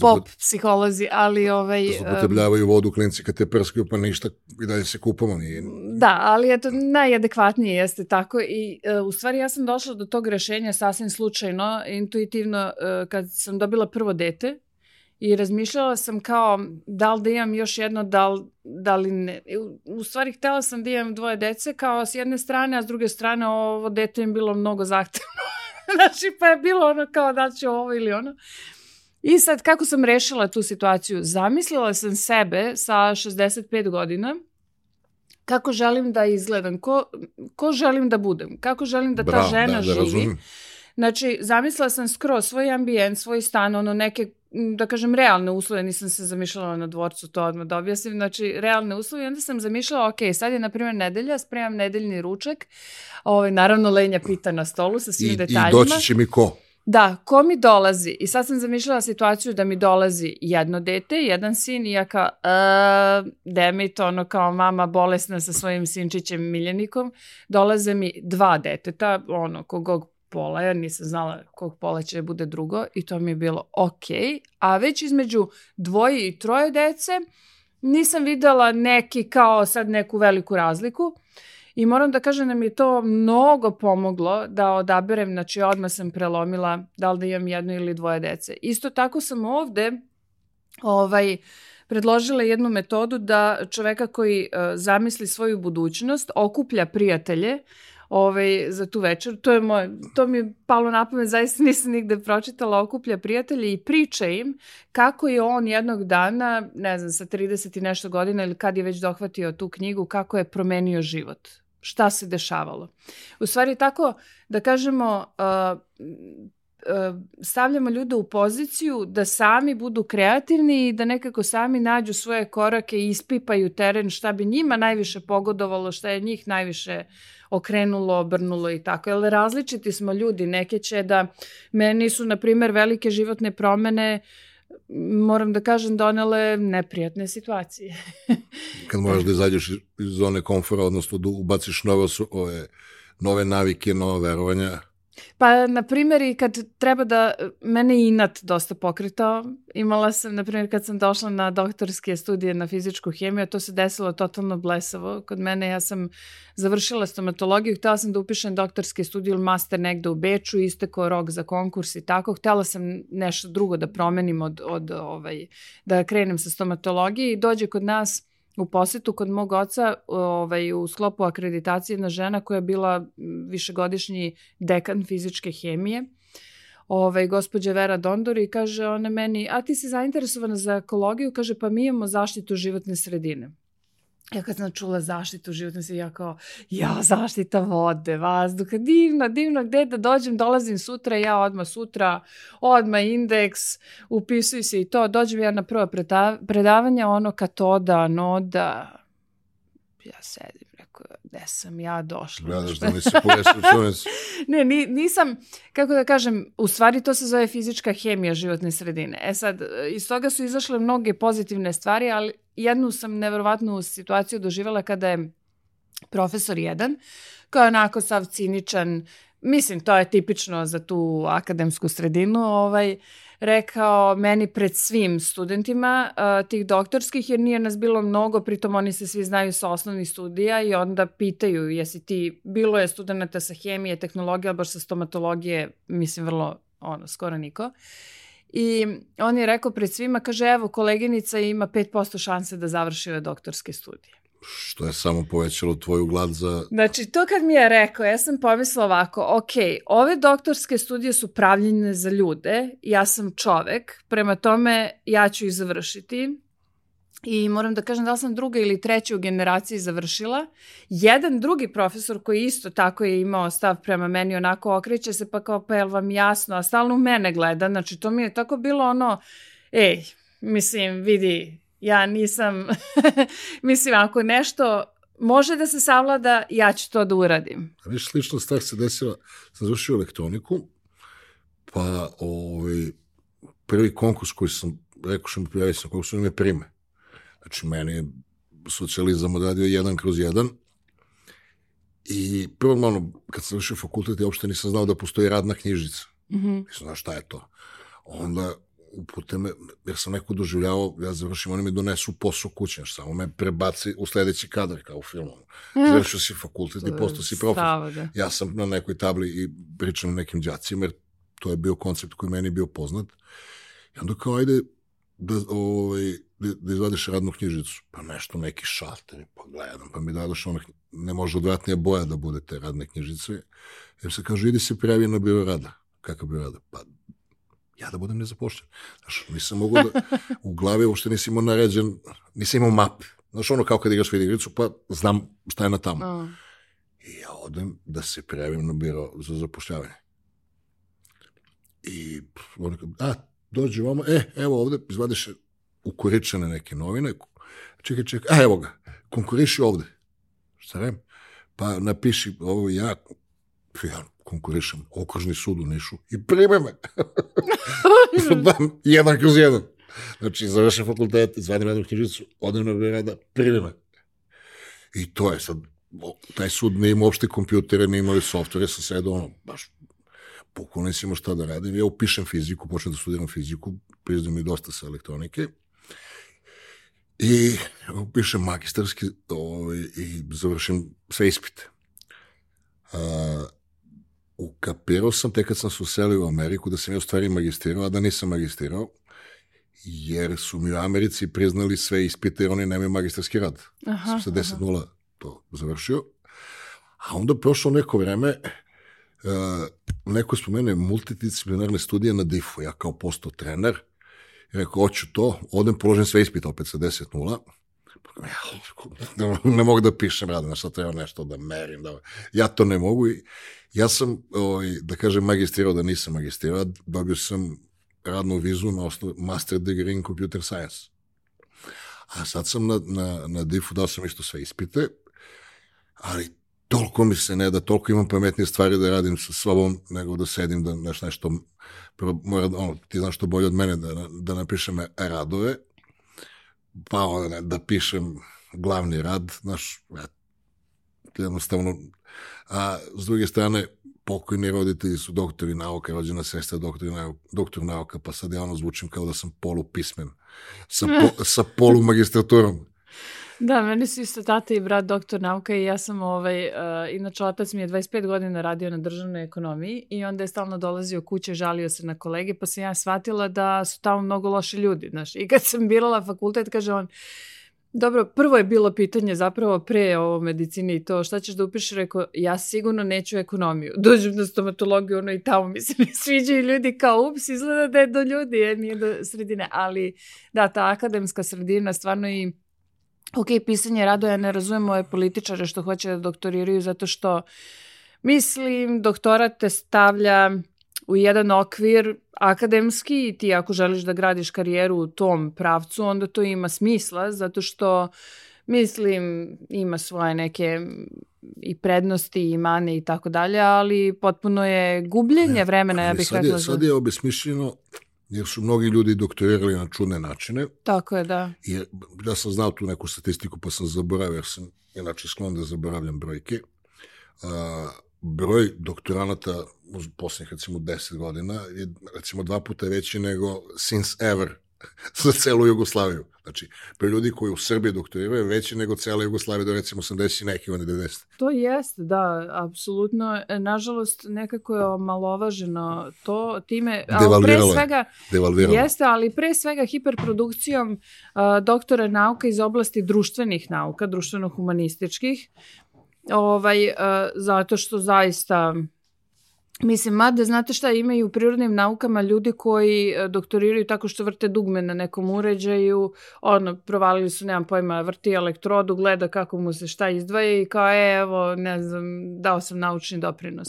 pop psiholozi, ali ovaj, e, Zlopotrebljavaju vodu klinci kad te prskaju, pa ništa i dalje se kupamo. Nije... Da, ali eto, najadekvatnije jeste tako i e, u stvari ja sam došla do tog rešenja sasvim slučajno, intuitivno, e, kad sam dobila prvo dete i razmišljala sam kao da li da imam još jedno, da li, da li ne. U, stvari htela sam da imam dvoje dece kao s jedne strane, a s druge strane ovo dete im bilo mnogo zahtevno. znači pa je bilo ono kao da ću ovo ili ono. I sad kako sam rešila tu situaciju? Zamislila sam sebe sa 65 godina kako želim da izgledam, ko, ko želim da budem, kako želim da ta Bravo, žena da, da živi. razumem. Znači, zamislila sam skroz svoj ambijent, svoj stan, ono neke, da kažem, realne uslove, nisam se zamišljala na dvorcu, to odmah da objasnim, znači, realne uslove i onda sam zamišljala, ok, sad je, na primjer, nedelja, spremam nedeljni ručak, ovaj, naravno, lenja pita na stolu sa svim I, I detaljima. doći će mi ko? Da, ko mi dolazi? I sad sam zamišljala situaciju da mi dolazi jedno dete, jedan sin i ja kao, uh, Demit, ono kao mama bolesna sa svojim sinčićem Miljanikom, dolaze mi dva deteta, ono, kogog pola, ja nisam znala kog pola će da bude drugo i to mi je bilo ok, a već između dvoje i troje dece nisam videla neki kao sad neku veliku razliku. I moram da kažem da mi je to mnogo pomoglo da odaberem, znači odmah sam prelomila da li da imam jedno ili dvoje dece. Isto tako sam ovde ovaj, predložila jednu metodu da čoveka koji uh, zamisli svoju budućnost okuplja prijatelje ovaj, za tu večer. To, je moj, to mi je palo na pamet, zaista nisam nigde pročitala, okuplja prijatelje i priča im kako je on jednog dana, ne znam, sa 30 i nešto godina ili kad je već dohvatio tu knjigu, kako je promenio život. Šta se dešavalo. U stvari tako, da kažemo, uh, uh, stavljamo ljude u poziciju da sami budu kreativni i da nekako sami nađu svoje korake i ispipaju teren šta bi njima najviše pogodovalo, šta je njih najviše okrenulo, obrnulo i tako. Jer različiti smo ljudi, neke će da meni su, na primer, velike životne promene moram da kažem, donele neprijatne situacije. Kad moraš da izađeš iz zone komfora, odnosno da ubaciš nove, nove navike, nove verovanja. Pa, na primjer, i kad treba da, mene inat dosta pokretao. Imala sam, na primjer, kad sam došla na doktorske studije na fizičku hemiju, to se desilo totalno blesavo. Kod mene ja sam završila stomatologiju, htela sam da upišem doktorske studije ili master negde u Beču, istekao rok za konkurs i tako. Htela sam nešto drugo da promenim od, od ovaj, da krenem sa stomatologije i dođe kod nas u posetu kod mog oca ovaj, u sklopu akreditacije jedna žena koja je bila višegodišnji dekan fizičke hemije, ovaj, gospođa Vera Dondor i kaže ona meni, a ti si zainteresovana za ekologiju? Kaže, pa mi imamo zaštitu životne sredine. Ja kad sam čula zaštitu životne sredine, ja kao, ja, zaštita vode, vazduha, divno, divno, gde da dođem, dolazim sutra, ja odmah sutra, odmah indeks, upisuju se i to, dođem ja na prvo preda- predavanje, ono katoda, anoda, ja sedim, rekao, gde sam ja došla? Gledaš da nisi pojasničunac. ne, ni, nisam, kako da kažem, u stvari to se zove fizička hemija životne sredine. E sad, iz toga su izašle mnoge pozitivne stvari, ali jednu sam neverovatnu situaciju doživjela kada je profesor jedan, kao onako sav ciničan, mislim, to je tipično za tu akademsku sredinu, ovaj, rekao meni pred svim studentima uh, tih doktorskih, jer nije nas bilo mnogo, pritom oni se svi znaju sa osnovnih studija i onda pitaju jesi ti, bilo je studenta sa hemije, tehnologije, ali baš sa stomatologije, mislim vrlo, ono, skoro niko. I on je rekao pred svima, kaže, evo, koleginica ima 5% šanse da završi ove doktorske studije. Što je samo povećalo tvoju glad za... Znači, to kad mi je rekao, ja sam pomislila ovako, ok, ove doktorske studije su pravljene za ljude, ja sam čovek, prema tome ja ću ih završiti, I moram da kažem da li sam druga ili treća u generaciji završila. Jedan drugi profesor koji isto tako je imao stav prema meni, onako okreće se pa kao pa jel vam jasno, a stalno u mene gleda. Znači to mi je tako bilo ono, ej, mislim, vidi, ja nisam, mislim, ako nešto može da se savlada, ja ću to da uradim. A viš, slično stvar se desila, sam završio elektroniku, pa ovaj, prvi konkurs koji sam, rekao što mi prijavio sam, konkurs me prime. Znači, meni je socijalizam odradio jedan kroz jedan. I prvo, malo, kad sam završio fakultet, ja uopšte nisam znao da postoji radna knjižica. Mm -hmm. Nisam znao šta je to. Onda upute me, jer sam neko doživljavao, ja završim, oni mi donesu posao kuće, samo me prebaci u sledeći kadar, kao u filmu. Mm. Završio si fakultet i postao si profesor. Da. Ja sam na nekoj tabli i pričam nekim džacima, jer to je bio koncept koji meni bio poznat. I onda kao, ajde, da, ovaj, da, da izvadiš radnu knjižicu. Pa nešto, neki šalter, pa gledam, pa mi dadoš onak, ne može odvratnija boja da bude te radne knjižice. Jer se kaže, idi se prijavi na biro rada. Kakav biro rada? Pa ja da budem nezapošljen. Znaš, nisam mogu da, u glavi uopšte nisam imao naređen, nisam imao map. Znaš, ono kao kad igraš video igricu, pa znam šta je na tamo. Oh. I ja odem da se prijavim na biro za zapošljavanje. I on a, dođe vama, e, evo ovde, izvadiš ukoričene neke novine, čekaj, čekaj, a evo ga, konkuriši ovde. Šta rem? Pa napiši ovo ja, ja konkurišem okružni sud u Nišu i prime me. jedan kroz jedan. Znači, završam fakultet, zvadim jednu knjižicu, odem na rada, prime me. I to je sad, taj sud ne ima uopšte kompjutere, ne imali softvere, sa sedom, ono, baš nisi imao šta da radim. Ja upišem fiziku, počnem da studiram fiziku, priznam i dosta sa elektronike. I upišem magistarski ovaj, i završim sve ispite. Uh, ukapirao sam tek kad sam se uselio u Ameriku da sam ja u stvari magistrirao, a da nisam magistrirao, jer su mi u Americi priznali sve ispite jer oni nemaju magistarski rad. Aha, sam se 10-0 to završio. A onda prošlo neko vreme, uh, neko spomene multidisciplinarne studije na DIF-u, ja kao posto trener, rekao, hoću to, odem, položim sve ispite opet sa 10-0, ja, ne mogu da pišem rad, na šta treba nešto da merim, da, ja to ne mogu i ja sam, ovaj, da kažem, magistrirao da nisam magistrirao, dobio sam radnu vizu na osnovu master degree in computer science. A sad sam na, na, na DIF-u dao sam isto sve ispite, ali toliko mi se ne da, toliko imam pametnije stvari da radim sa sobom, nego da sedim da nešto, nešto prvo mora, ono, ti znaš što bolje od mene da, da napišem radove, pa ono, da pišem glavni rad, znaš, jednostavno, a s druge strane, pokojni roditelji su doktori nauka, rođena sestra doktori nauka, doktor nauka, pa sad ja ono zvučim kao da sam polupismen, sa, po, sa polumagistraturom. Da, meni su isto tata i brat doktor nauka i ja sam, ovaj, uh, inače otac mi je 25 godina radio na državnoj ekonomiji i onda je stalno dolazio kuće, žalio se na kolege, pa sam ja shvatila da su tamo mnogo loši ljudi, znaš. I kad sam birala fakultet, kaže on, Dobro, prvo je bilo pitanje zapravo pre ovo medicine i to šta ćeš da upišeš, rekao, ja sigurno neću ekonomiju. Dođem na stomatologiju, ono i tamo mi se ne sviđaju ljudi kao, ups, izgleda da je do ljudi, je, nije do sredine. Ali da, ta akademska sredina stvarno i ok, pisanje rado, ja ne razumem ove političare što hoće da doktoriraju zato što mislim, doktorat te stavlja u jedan okvir akademski i ti ako želiš da gradiš karijeru u tom pravcu, onda to ima smisla zato što mislim ima svoje neke i prednosti i mane i tako dalje, ali potpuno je gubljenje vremena, ja bih sad rekla. Je, sad je obesmišljeno jer su mnogi ljudi doktorirali na čudne načine. Tako je, da. I ja sam znao tu neku statistiku pa sam zaboravio, jer sam inače sklon da zaboravljam brojke. A, broj doktoranata u poslednjih recimo 10 godina je recimo dva puta veći nego since ever za celu Jugoslaviju. Znači, pre ljudi koji u Srbiji doktoriraju veći nego cela Jugoslavija do recimo 80 i neki, oni 90. To jeste, da, apsolutno. E, nažalost, nekako je omalovaženo to time, ali pre svega, Devalviralo. jeste, ali pre svega hiperprodukcijom uh, doktora nauka iz oblasti društvenih nauka, društveno-humanističkih, ovaj, uh, zato što zaista Mislim, mada, znate šta, imaju u prirodnim naukama ljudi koji e, doktoriraju tako što vrte dugme na nekom uređaju, ono, provalili su, nemam pojma, vrti elektrodu, gleda kako mu se šta izdvaja i kao, e, evo, ne znam, dao sam naučni doprinos.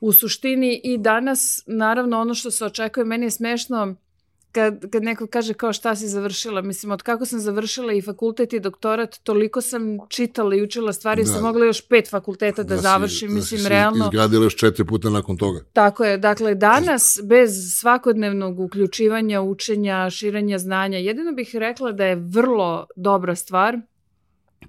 U suštini i danas, naravno, ono što se očekuje, meni je smešno, kad, kad neko kaže kao šta si završila, mislim, od kako sam završila i fakultet i doktorat, toliko sam čitala i učila stvari, da. sam mogla još pet fakulteta da, da završim, si, mislim, da si realno. Izgradila još četiri puta nakon toga. Tako je, dakle, danas, bez svakodnevnog uključivanja, učenja, širenja znanja, jedino bih rekla da je vrlo dobra stvar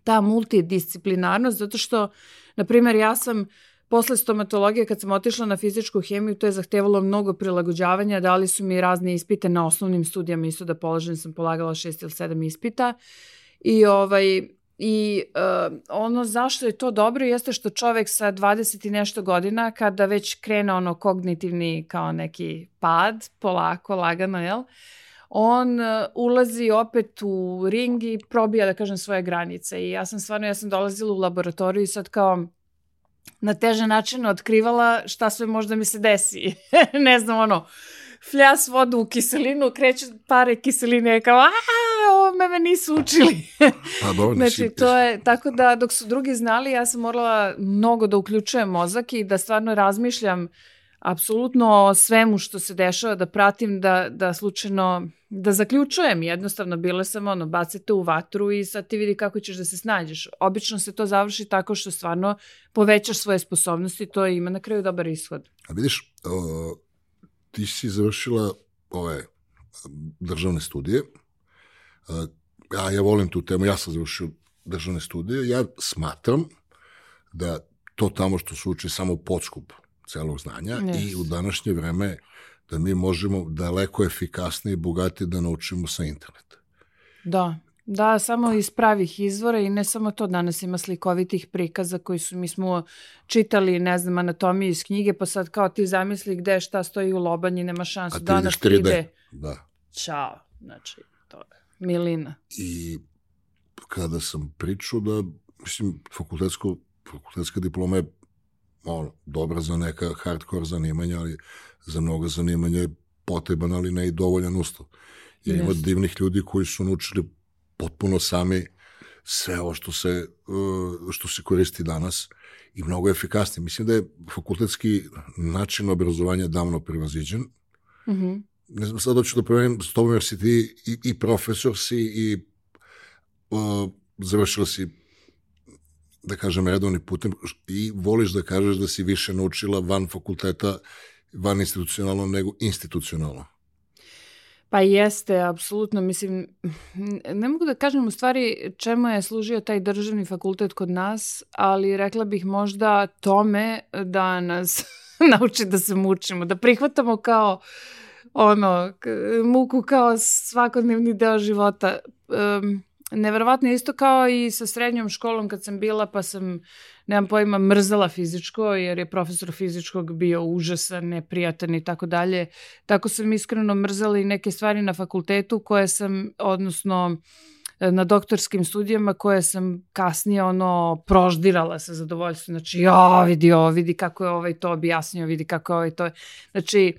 ta multidisciplinarnost, zato što, na primjer, ja sam Posle stomatologije, kad sam otišla na fizičku hemiju, to je zahtevalo mnogo prilagođavanja, dali su mi razne ispite na osnovnim studijama, isto da položen sam polagala šest ili sedam ispita. I ovaj, I uh, ono zašto je to dobro jeste što čovek sa 20 i nešto godina, kada već krene ono kognitivni kao neki pad, polako, lagano, jel? on uh, ulazi opet u ring i probija, da kažem, svoje granice. I ja sam stvarno, ja sam dolazila u laboratoriju i sad kao na teže način otkrivala šta sve možda mi se desi. ne znam, ono, fljas vodu u kiselinu, kreću pare kiseline, kao, a, ovo me, me nisu učili. A, dobro, znači, to je, tako da, dok su drugi znali, ja sam morala mnogo da uključujem mozak i da stvarno razmišljam apsolutno svemu što se dešava, da pratim, da, da slučajno, da zaključujem. Jednostavno, bile sam ono, bacite u vatru i sad ti vidi kako ćeš da se snađeš. Obično se to završi tako što stvarno povećaš svoje sposobnosti, to ima na kraju dobar ishod. A vidiš, o, ti si završila ove državne studije, ja, ja volim tu temu, ja sam završio državne studije, ja smatram da to tamo što se uči samo podskup celog znanja yes. i u današnje vreme da mi možemo daleko efikasnije i bogatije da naučimo sa interneta. Da, da, samo iz pravih izvora i ne samo to, danas ima slikovitih prikaza koji su, mi smo čitali, ne znam, anatomiju iz knjige, pa sad kao ti zamisli gde šta stoji u lobanji, nema šansu. A ti danas 3D. 3D. Da. Ćao, znači, to je milina. I kada sam pričao da, mislim, fakultetsko, fakultetska diploma je ono, dobra za neka hardcore zanimanja, ali za mnoga zanimanja je potreban, ali ne i dovoljan uslov. Jer yes. ima divnih ljudi koji su naučili potpuno sami sve ovo što se, uh, što se koristi danas i mnogo efikasnije. Mislim da je fakultetski način obrazovanja davno prevaziđen. Mm -hmm. Ne znam, sad hoću da proverim s tobom jer si ti i, i profesor si i uh, završila si da kažem, redovni putem i voliš da kažeš da si više naučila van fakulteta, van institucionalno nego institucionalno. Pa jeste, apsolutno. Mislim, ne mogu da kažem u stvari čemu je služio taj državni fakultet kod nas, ali rekla bih možda tome da nas nauči da se mučimo, da prihvatamo kao ono, muku kao svakodnevni deo života. Um, neverovatno isto kao i sa srednjom školom kad sam bila pa sam, nemam pojma, mrzala fizičko jer je profesor fizičkog bio užasan, neprijatan i tako dalje. Tako sam iskreno mrzala i neke stvari na fakultetu koje sam, odnosno na doktorskim studijama koje sam kasnije ono proždirala sa zadovoljstvom. Znači, ja, vidi ovo, vidi kako je ovaj to objasnio, vidi kako je ovaj to. Znači,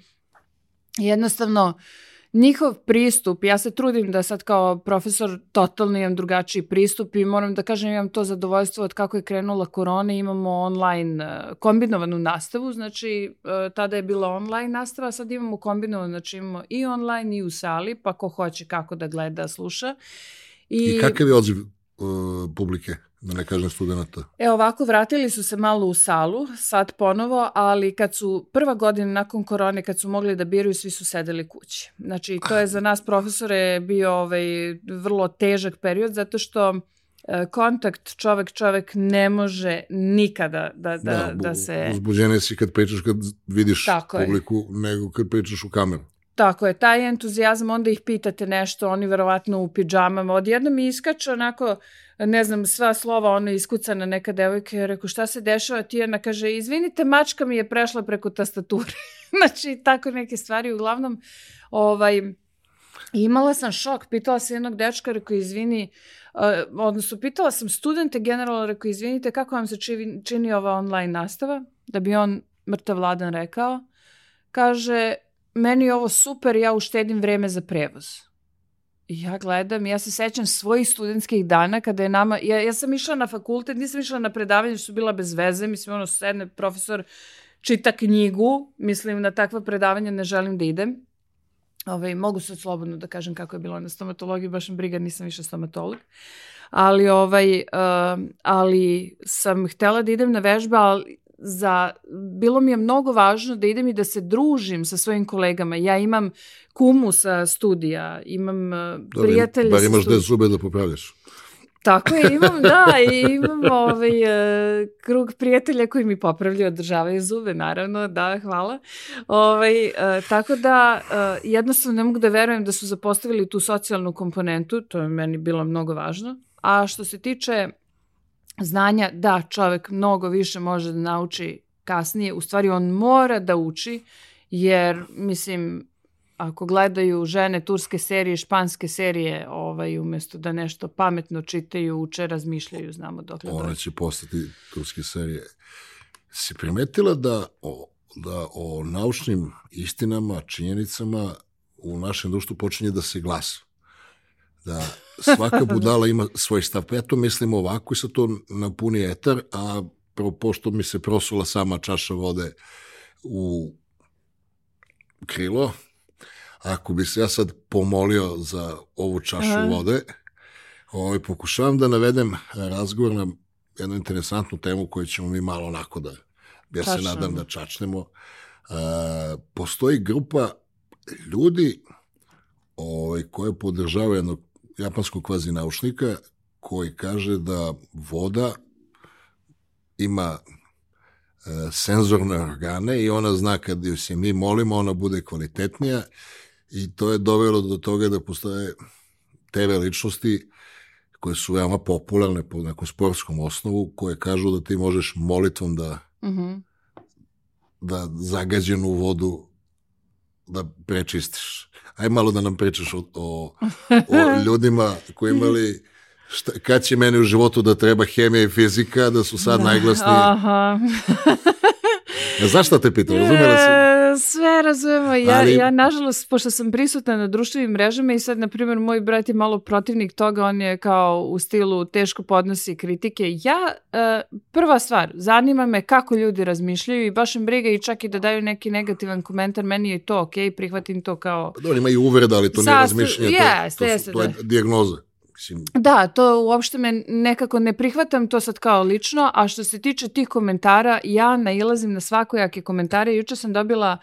jednostavno, uh, njihov pristup, ja se trudim da sad kao profesor totalno imam drugačiji pristup i moram da kažem imam to zadovoljstvo od kako je krenula korona, imamo online uh, kombinovanu nastavu, znači uh, tada je bila online nastava, sad imamo kombinovanu, znači imamo i online i u sali, pa ko hoće kako da gleda, sluša. I, I kakav je odziv uh, publike? Da ne kažem studenta. E ovako, vratili su se malo u salu, sad ponovo, ali kad su prva godina nakon korone, kad su mogli da biraju, svi su sedeli kući. Znači, to je za nas profesore bio ovaj, vrlo težak period, zato što e, kontakt čovek čovek ne može nikada da, da, da, da se... Uzbuđene si kad pričaš, kad vidiš Tako publiku, je. nego kad pričaš u kameru. Tako je, taj entuzijazam, onda ih pitate nešto, oni verovatno u pidžamama, odjedno mi iskače onako, ne znam, sva slova, ono iskucana neka devojka, je rekao, šta se dešava, ti jedna kaže, izvinite, mačka mi je prešla preko tastature. znači, tako neke stvari, uglavnom, ovaj, imala sam šok, pitala sam jednog dečka, rekao, izvini, uh, odnosno, pitala sam studente generalno, rekao, izvinite, kako vam se čini, čini ova online nastava, da bi on mrtav Vladan rekao, kaže, meni je ovo super, ja uštedim vreme za prevoz. Ja gledam, ja se sećam svojih studentskih dana kada je nama, ja, ja sam išla na fakultet, nisam išla na predavanje, su bila bez veze, mislim, ono, sedne profesor čita knjigu, mislim, na takva predavanja ne želim da idem. Ovaj, mogu sad slobodno da kažem kako je bilo na stomatologiji, baš briga, nisam više stomatolog. Ali, ovaj, uh, ali sam htela da idem na vežbe, ali za, bilo mi je mnogo važno da idem i da se družim sa svojim kolegama. Ja imam kumu sa studija, imam uh, prijatelje Bar imaš gde zube da popravljaš. Tako je, imam, da, i imam ovaj, uh, krug prijatelja koji mi popravljaju, održavaju zube, naravno, da, hvala. Ovaj, uh, tako da, uh, jednostavno ne mogu da verujem da su zapostavili tu socijalnu komponentu, to je meni bilo mnogo važno. A što se tiče znanja, da, čovek mnogo više može da nauči kasnije, u stvari on mora da uči, jer, mislim, ako gledaju žene turske serije, španske serije, ovaj, umesto da nešto pametno čitaju, uče, razmišljaju, znamo dok Ona dođe. će postati turske serije. Si primetila da o, da o naučnim istinama, činjenicama u našem društvu počinje da se glasa? Da svaka budala ima svoj stav. Pa ja to mislim ovako i sad to napuni etar, a prvo pošto mi se prosula sama čaša vode u krilo, ako bi se ja sad pomolio za ovu čašu Aha. vode, ovaj, pokušavam da navedem razgovor na jednu interesantnu temu koju ćemo mi malo onako da, ja se nadam da čačnemo. Uh, postoji grupa ljudi ovaj, koje podržavaju jednog japanskog kvazi naučnika koji kaže da voda ima e, senzorne organe i ona zna kad ju se mi molimo, ona bude kvalitetnija i to je dovelo do toga da postoje TV ličnosti koje su veoma popularne po nekom sportskom osnovu, koje kažu da ti možeš molitvom da mm -hmm. da zagađenu vodu da prečistiš. Aj malo da nam pričaš o, o, o ljudima koji imali šta, kad će meni u životu da treba hemija i fizika, da su sad da, najglasniji. Aha. Znaš šta te pitam, razumela si? E, sve razumemo. Ja, Ali... ja, nažalost, pošto sam prisutna na društvenim mrežama i sad, na primjer, moj brat je malo protivnik toga, on je kao u stilu teško podnosi kritike. Ja, uh, prva stvar, zanima me kako ljudi razmišljaju i baš im briga i čak i da daju neki negativan komentar, meni je to okej, okay, prihvatim to kao... Pa dobro, ima i uvreda, ali to nije razmišljanje, yes, to, to, su, to je da. dijagnoza. Mislim... Da, to uopšte me nekako ne prihvatam to sad kao lično, a što se tiče tih komentara, ja nailazim na svakojake komentare. Juče sam dobila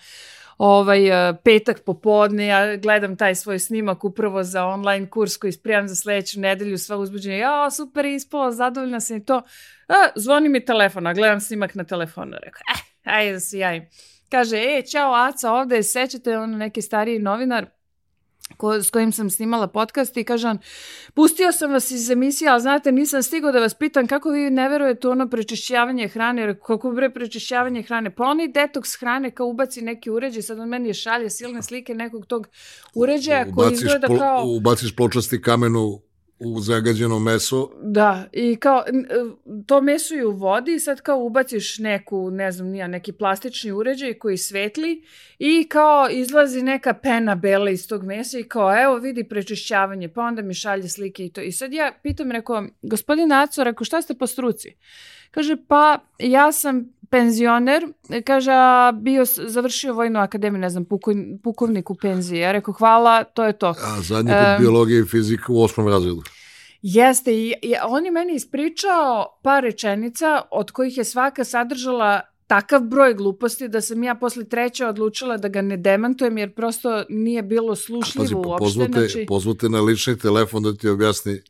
ovaj e, petak popodne, ja gledam taj svoj snimak upravo za online kurs koji spremam za sledeću nedelju, sva uzbuđenja, ja, super ispala, zadovoljna sam i to. A, zvoni mi telefon, a gledam snimak na telefonu, rekao, eh, ajde da se javim. Kaže, e, čao Aca, ovde, sećate on neki stariji novinar, ko, s kojim sam snimala podcast i kaže on, pustio sam vas iz emisije, ali znate, nisam stigao da vas pitam kako vi ne verujete u ono prečišćavanje hrane, jer kako bre prečišćavanje hrane, pa oni detoks hrane kao ubaci neki uređaj, sad on meni je šalje silne slike nekog tog uređaja koji izgleda kao... Ubaciš pločasti kamenu u zagađeno meso. Da, i kao, to meso je u vodi i sad kao ubaciš neku, ne znam, nija, neki plastični uređaj koji svetli i kao izlazi neka pena bela iz tog mesa i kao, evo vidi prečišćavanje, pa onda mi šalje slike i to. I sad ja pitam, rekao, gospodin Aco, rekao, šta ste po struci? Kaže, pa ja sam penzioner, kaže, a bio, završio vojnu akademiju, ne znam, pukovnik u penziji. Ja rekao, hvala, to je to. A zadnji put um, biologija i fizika u osmom razredu. Jeste, i, i on je meni ispričao par rečenica od kojih je svaka sadržala takav broj gluposti da sam ja posle treće odlučila da ga ne demantujem jer prosto nije bilo slušljivo Pazi, uopšte. Pozvate, znači... pozvate na lični telefon da ti objasni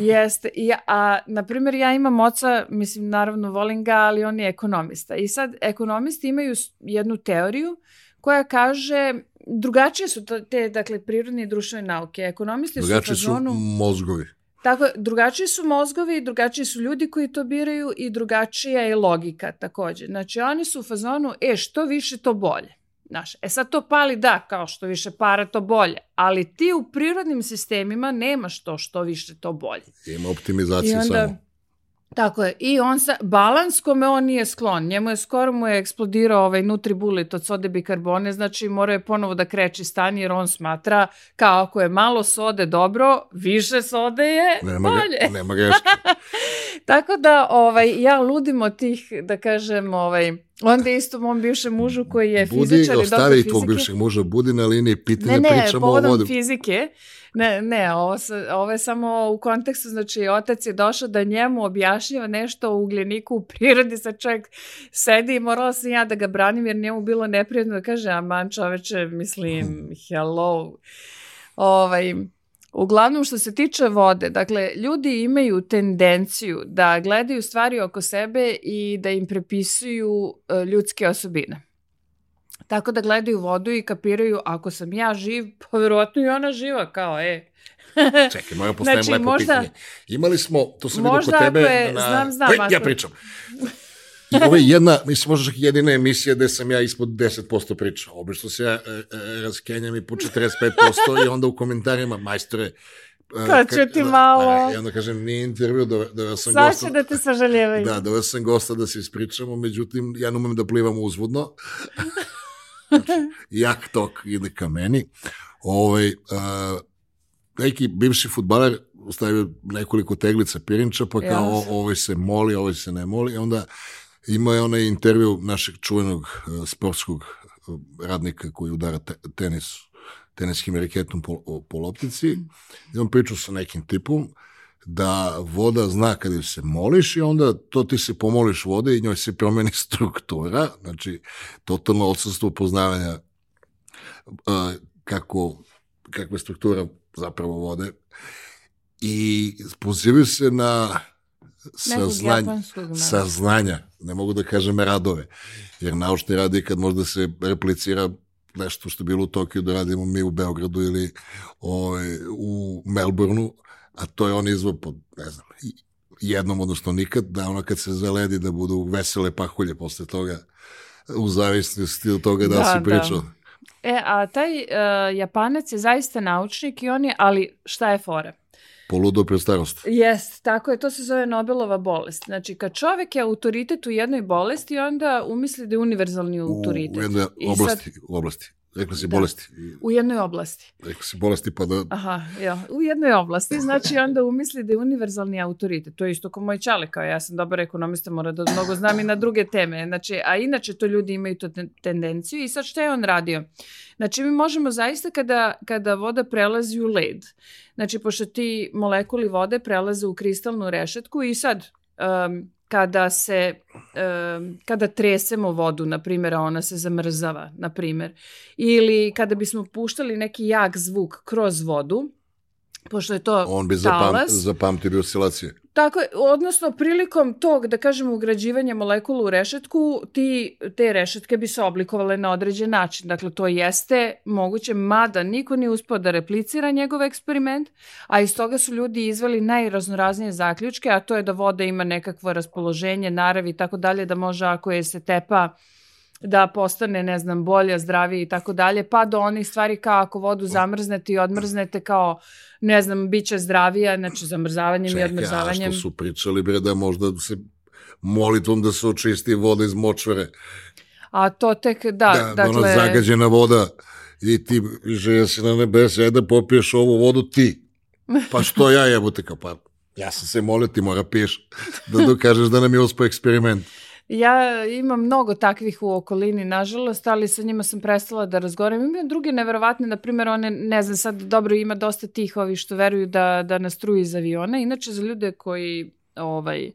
Jeste. I, a, na primjer, ja imam oca, mislim, naravno volim ga, ali on je ekonomista. I sad, ekonomisti imaju jednu teoriju koja kaže, drugačije su te, dakle, prirodne i društvene nauke. Ekonomisti drugačije su u fazonu... su mozgovi. Tako, drugačiji su mozgovi, drugačiji su ljudi koji to biraju i drugačija je logika takođe. Znači, oni su u fazonu, e, što više, to bolje. Znaš, e sad to pali da, kao što više para to bolje, ali ti u prirodnim sistemima nemaš to što više to bolje. Ima optimizacija onda, samo. Tako je. I on sa, balans kome on nije sklon. Njemu je skoro mu je eksplodirao ovaj nutribulit od sode bikarbone, znači mora je ponovo da kreći stan jer on smatra kao ako je malo sode dobro, više sode je Nema, bolje. ga, nema greške. Tako da ovaj, ja ludim od tih, da kažem, ovaj, onda isto mom bivšem mužu koji je Budi, fizičar i doktor ostavi tvog fizike. bivšeg muža, budi na liniji, pitanja, Ne, ne, pričamo o povodom vodi. fizike. Ne, ne, ovo, ovo je samo u kontekstu, znači otac je došao da njemu objašnjava nešto o ugljeniku u prirodi, sad čovjek sedi i morala sam ja da ga branim jer njemu bilo neprijatno da kaže, aman čoveče, mislim, hello. Ovaj, Uglavnom što se tiče vode, dakle, ljudi imaju tendenciju da gledaju stvari oko sebe i da im prepisuju e, ljudske osobine. Tako da gledaju vodu i kapiraju, ako sam ja živ, pa verovatno i ona živa, kao, e. Čekaj, moja postavim Znači, lepo možda- pitanje. Imali smo, to sam vidio kod tebe... je- na... znam, znam, Ej, ja pričam. I ovo je jedna, mislim, možda čak jedina emisija gde sam ja ispod 10% pričao. Obično se ja e, e, raskenjam i po 45% i onda u komentarima, majstore, e, Kad ka- ću ti da, malo. a, I onda kažem, nije intervju, da, da sam Sad gosta. će da te sažaljevaju. Da, doveo sam gosta da se ispričamo, međutim, ja ne umem da plivam uzvodno. Znači, jak tok ide ka meni. Ovaj, a, neki bivši futbaler stavio nekoliko teglica pirinča, pa kao o- ovaj se moli, ovaj se ne moli. Onda ima je onaj intervju našeg čuvenog e, sportskog e, radnika koji udara te, tenis teniskim raketom po, po loptici. I on pričao sa nekim tipom da voda zna kada se moliš i onda to ti se pomoliš vode i njoj se promeni struktura, znači totalno odsustvo poznavanja uh, kako, kakva je struktura zapravo vode i pozivaju se na Da. saznanja, ne mogu da kažem radove, jer naučni rad je kad možda se replicira nešto što je bilo u Tokiju da radimo mi u Beogradu ili ovaj, u Melbourneu, a to je on izvao po, ne znam, jednom, odnosno nikad, da ono kad se zaledi da budu vesele pahulje posle toga, u zavisnosti od toga da, Da, si da. pričao. E, a taj uh, Japanac je zaista naučnik i on je, ali šta je fora? Poludo pre starost. Jest, tako je, to se zove Nobelova bolest. Znači, kad čovek je autoritet u jednoj bolesti, onda umisli da je univerzalni U, autoritet. u jednoj I sad- oblasti, u oblasti. Rekla si Da. bolesti. U jednoj oblasti. Rekla si bolesti pa da... Aha, ja, u jednoj oblasti, znači onda umisli da je univerzalni autoritet. To je isto kao moj čale, kao ja sam dobar ekonomista, mora da mnogo znam i na druge teme. Znači, a inače to ljudi imaju tu ten- tendenciju i sad šta je on radio? Znači, mi možemo zaista kada, kada voda prelazi u led, znači, pošto ti molekuli vode prelaze u kristalnu rešetku i sad, um, kada se, um, kada tresemo vodu, na primjer, a ona se zamrzava, na primjer, ili kada bismo puštali neki jak zvuk kroz vodu, pošto je to On bi zapam, talas, zapamtio oscilacije. Tako je, odnosno prilikom tog, da kažemo, ugrađivanja molekula u rešetku, ti, te rešetke bi se oblikovale na određen način. Dakle, to jeste moguće, mada niko nije uspio da replicira njegov eksperiment, a iz toga su ljudi izveli najraznoraznije zaključke, a to je da voda ima nekakvo raspoloženje, narav i tako dalje, da može ako je se tepa da postane, ne znam, bolja, zdravija i tako dalje, pa do onih stvari kao ako vodu zamrznete i odmrznete kao, ne znam, bit će zdravija, znači zamrzavanjem i Čekaj, a odmrzavanjem. što su pričali, bre, da možda se molitvom da se očisti voda iz močvare. A to tek, da, da, da ona dakle, zagađena voda i ti želja si na nebesa, ajde da popiješ ovu vodu ti. Pa što ja jebote, kao pa ja sam se molio, ti mora piješ da dokažeš da nam je uspio eksperiment. Ja imam mnogo takvih u okolini, nažalost, ali sa njima sam prestala da razgovaram. Imam druge neverovatne, na primjer, one, ne znam, sad dobro ima dosta tih ovi što veruju da, da nas truju iz aviona. Inače, za ljude koji ovaj,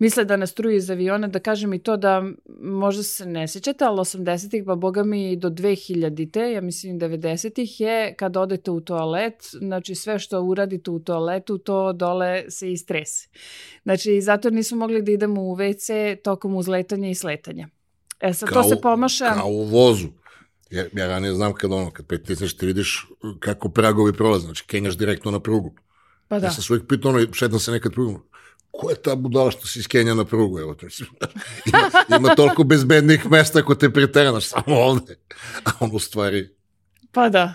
misle da nas truju iz aviona, da kažem i to da možda se ne sjećate, ali 80-ih, pa boga mi do 2000-te, ja mislim 90-ih je kad odete u toalet, znači sve što uradite u toaletu, to dole se istrese. Znači, zato nismo mogli da idemo u WC tokom uzletanja i sletanja. E sad, to se pomaša... Kao u vozu. Ja, ja ranije znam kad ono, kad pritisneš ti vidiš kako pragovi prolaze, znači kenjaš direktno na prugu. Pa da. Ja sam se uvijek pitao, ono, šetam se nekad prugom, ko je ta budala što si iskenja na prugu, evo to ima, ima toliko bezbednih mesta ako te preteranaš samo ovde. A on u stvari, Pa da.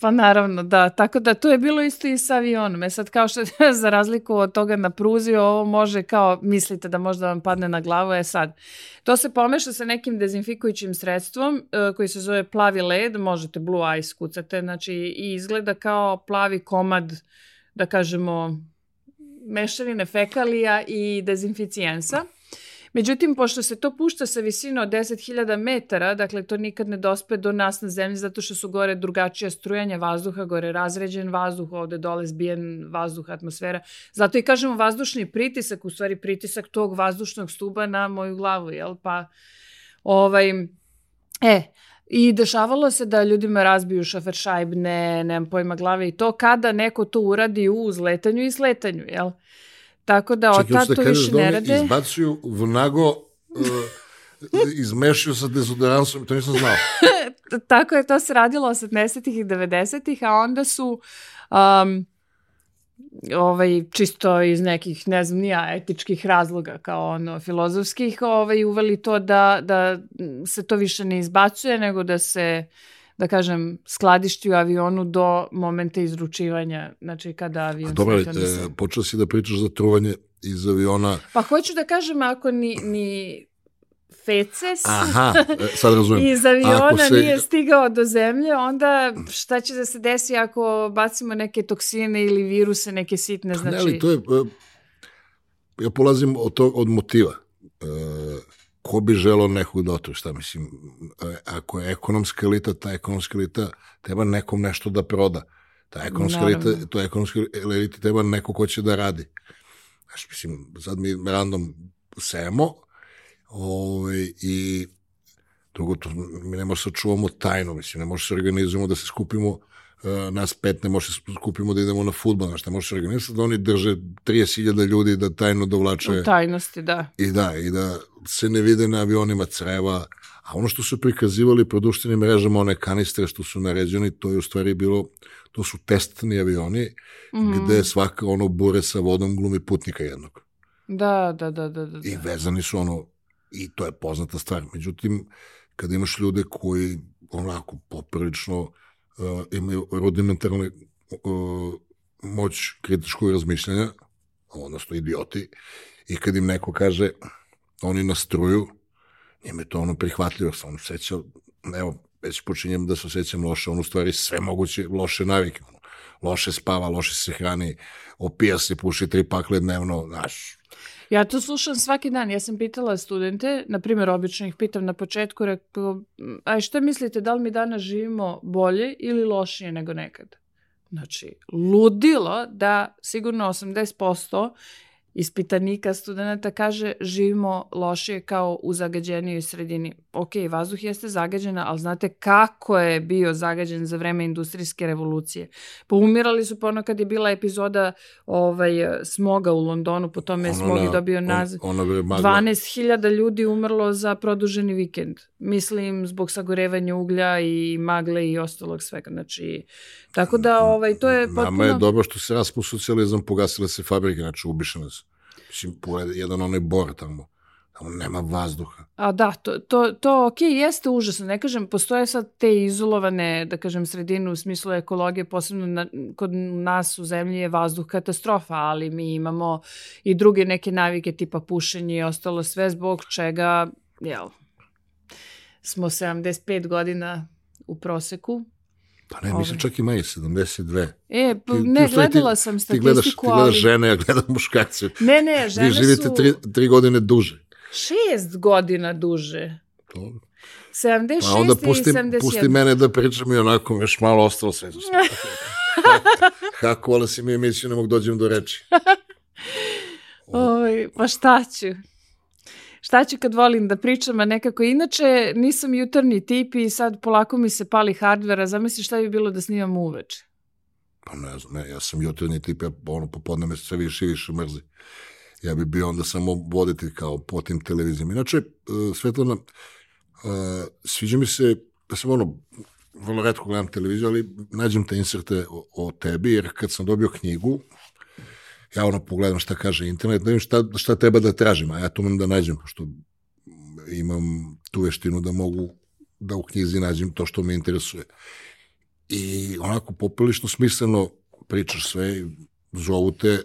Pa naravno, da. Tako da to je bilo isto i sa avionom. E sad kao što za razliku od toga na pruzi, ovo može kao, mislite da možda vam padne na glavu, je sad. To se pomeša sa nekim dezinfikujućim sredstvom e, koji se zove plavi led, možete blue ice kucate, znači i izgleda kao plavi komad, da kažemo, mešavine fekalija i dezinficijensa. Međutim, pošto se to pušta sa visine od 10.000 metara, dakle to nikad ne dospe do nas na zemlji zato što su gore drugačija strujanja vazduha, gore razređen vazduh, ovde dole zbijen vazduh, atmosfera. Zato i kažemo vazdušni pritisak, u stvari pritisak tog vazdušnog stuba na moju glavu, jel? Pa, ovaj, e, I dešavalo se da ljudima razbiju šaferšajbne, nemam pojma glave i to, kada neko to uradi u uzletanju i sletanju, jel? Tako da od tad to više da ne rade. izbacuju vnago uh, izmešaju sa dezodoransom, to nisam znao. Tako je, to se radilo 80-ih i 90-ih, a onda su um, ovaj, čisto iz nekih, ne znam, nija etičkih razloga, kao ono, filozofskih, ovaj, uveli to da, da se to više ne izbacuje, nego da se da kažem, skladišti u avionu do momenta izručivanja, znači kada avion... A dobro, e, počeo si da pričaš za truvanje iz aviona... Pa hoću da kažem, ako ni, ni feces Aha, sad razumem. iz aviona se... nije stigao do zemlje, onda šta će da se desi ako bacimo neke toksine ili viruse, neke sitne, znači... Ne, ali to je... E, ja polazim od, to, od motiva. E, ko bi želao nekog da otruje, šta mislim, e, ako je ekonomska elita, ta ekonomska elita treba nekom nešto da proda. Ta ekonomska Naravno. elita, to ekonomska elita treba neko ko će da radi. Znaš, mislim, sad mi random semo ovaj, i drugo, to, mi ne možemo da čuvamo tajno, mislim, ne možemo da se organizujemo da se skupimo E, nas pet ne može da skupimo da idemo na futbol, znaš, ne može se organizati, da oni drže 30.000 ljudi da tajno dovlače. U tajnosti, da. I da, i da se ne vide na avionima creva, a ono što su prikazivali po društvenim mrežama, one kanistre što su naređeni, to je u stvari bilo, to su testni avioni, mm -hmm. gde svaka ono bure sa vodom glumi putnika jednog. Da, da, da, da, da. I vezani su ono, i to je poznata stvar. Međutim, kad imaš ljude koji onako poprilično uh, imaju rudimentarnu uh, moć kritičkog razmišljanja, odnosno idioti, i kad im neko kaže oni nastruju, njima je to ono prihvatljivo, sam ono sećao, evo, već počinjem da se osjećam loše, ono stvari sve moguće loše navike, ono, loše spava, loše se hrani, opija se, puši tri pakle dnevno, znaš, Ja to slušam svaki dan. Ja sam pitala studente, na primjer, obično ih pitam na početku, rekao, a šta mislite, da li mi danas živimo bolje ili lošije nego nekad? Znači, ludilo da sigurno 80% ispitanika studenta kaže živimo lošije kao u zagađenijoj sredini. Ok, vazduh jeste zagađena, ali znate kako je bio zagađen za vreme industrijske revolucije. Poumirali su pono kad je bila epizoda ovaj, smoga u Londonu, po tome je smog i dobio naziv. On, 12.000 ljudi umrlo za produženi vikend. Mislim, zbog sagorevanja uglja i magle i ostalog svega. Znači, tako da ovaj, to je potpuno... Nama je dobro što se raspu socijalizam, pogasile se fabrike, znači ubiše nas. Mislim, jedan onaj bor tamo tamo nema vazduha. A da, to, to, to ok, jeste užasno. Ne kažem, postoje sad te izolovane, da kažem, sredine u smislu ekologije, posebno na, kod nas u zemlji je vazduh katastrofa, ali mi imamo i druge neke navike tipa pušenje i ostalo sve zbog čega, jel, smo 75 godina u proseku, Pa ne, mislim čak i manje, 72. E, pa, ne, ti, gledala ti, sam statistiku, ti gledaš, ti gledaš žene, ja gledam muškarce. Ne, ne, žene su... Vi živite su... tri, tri godine duže. Šest godina duže. Dobro. 76 pa onda pusti, i 71. pusti mene da pričam i onako još malo ostalo sve. Kako, vola si mi emisiju, ne mogu dođem do reči. Oj, pa šta ću? Šta ću kad volim da pričam, a nekako inače nisam jutarnji tip i sad polako mi se pali hardvera, zamisli šta bi bilo da snimam uveče. Pa ne znam, ne, ja sam jutarnji tip, ja ono popodne me sve više i više mrzi. Ja bi bio onda samo voditelj kao po tim televizijama. Inače, uh, Svetlana, uh, sviđa mi se, ja sam ono, vrlo redko gledam televiziju, ali nađem te inserte o, o tebi, jer kad sam dobio knjigu, ja ono pogledam šta kaže internet, da vidim šta, šta treba da tražim, a ja to imam da nađem, pošto imam tu veštinu da mogu da u knjizi nađem to što me interesuje. i onako poprilično smisleno pričaš sve zovu te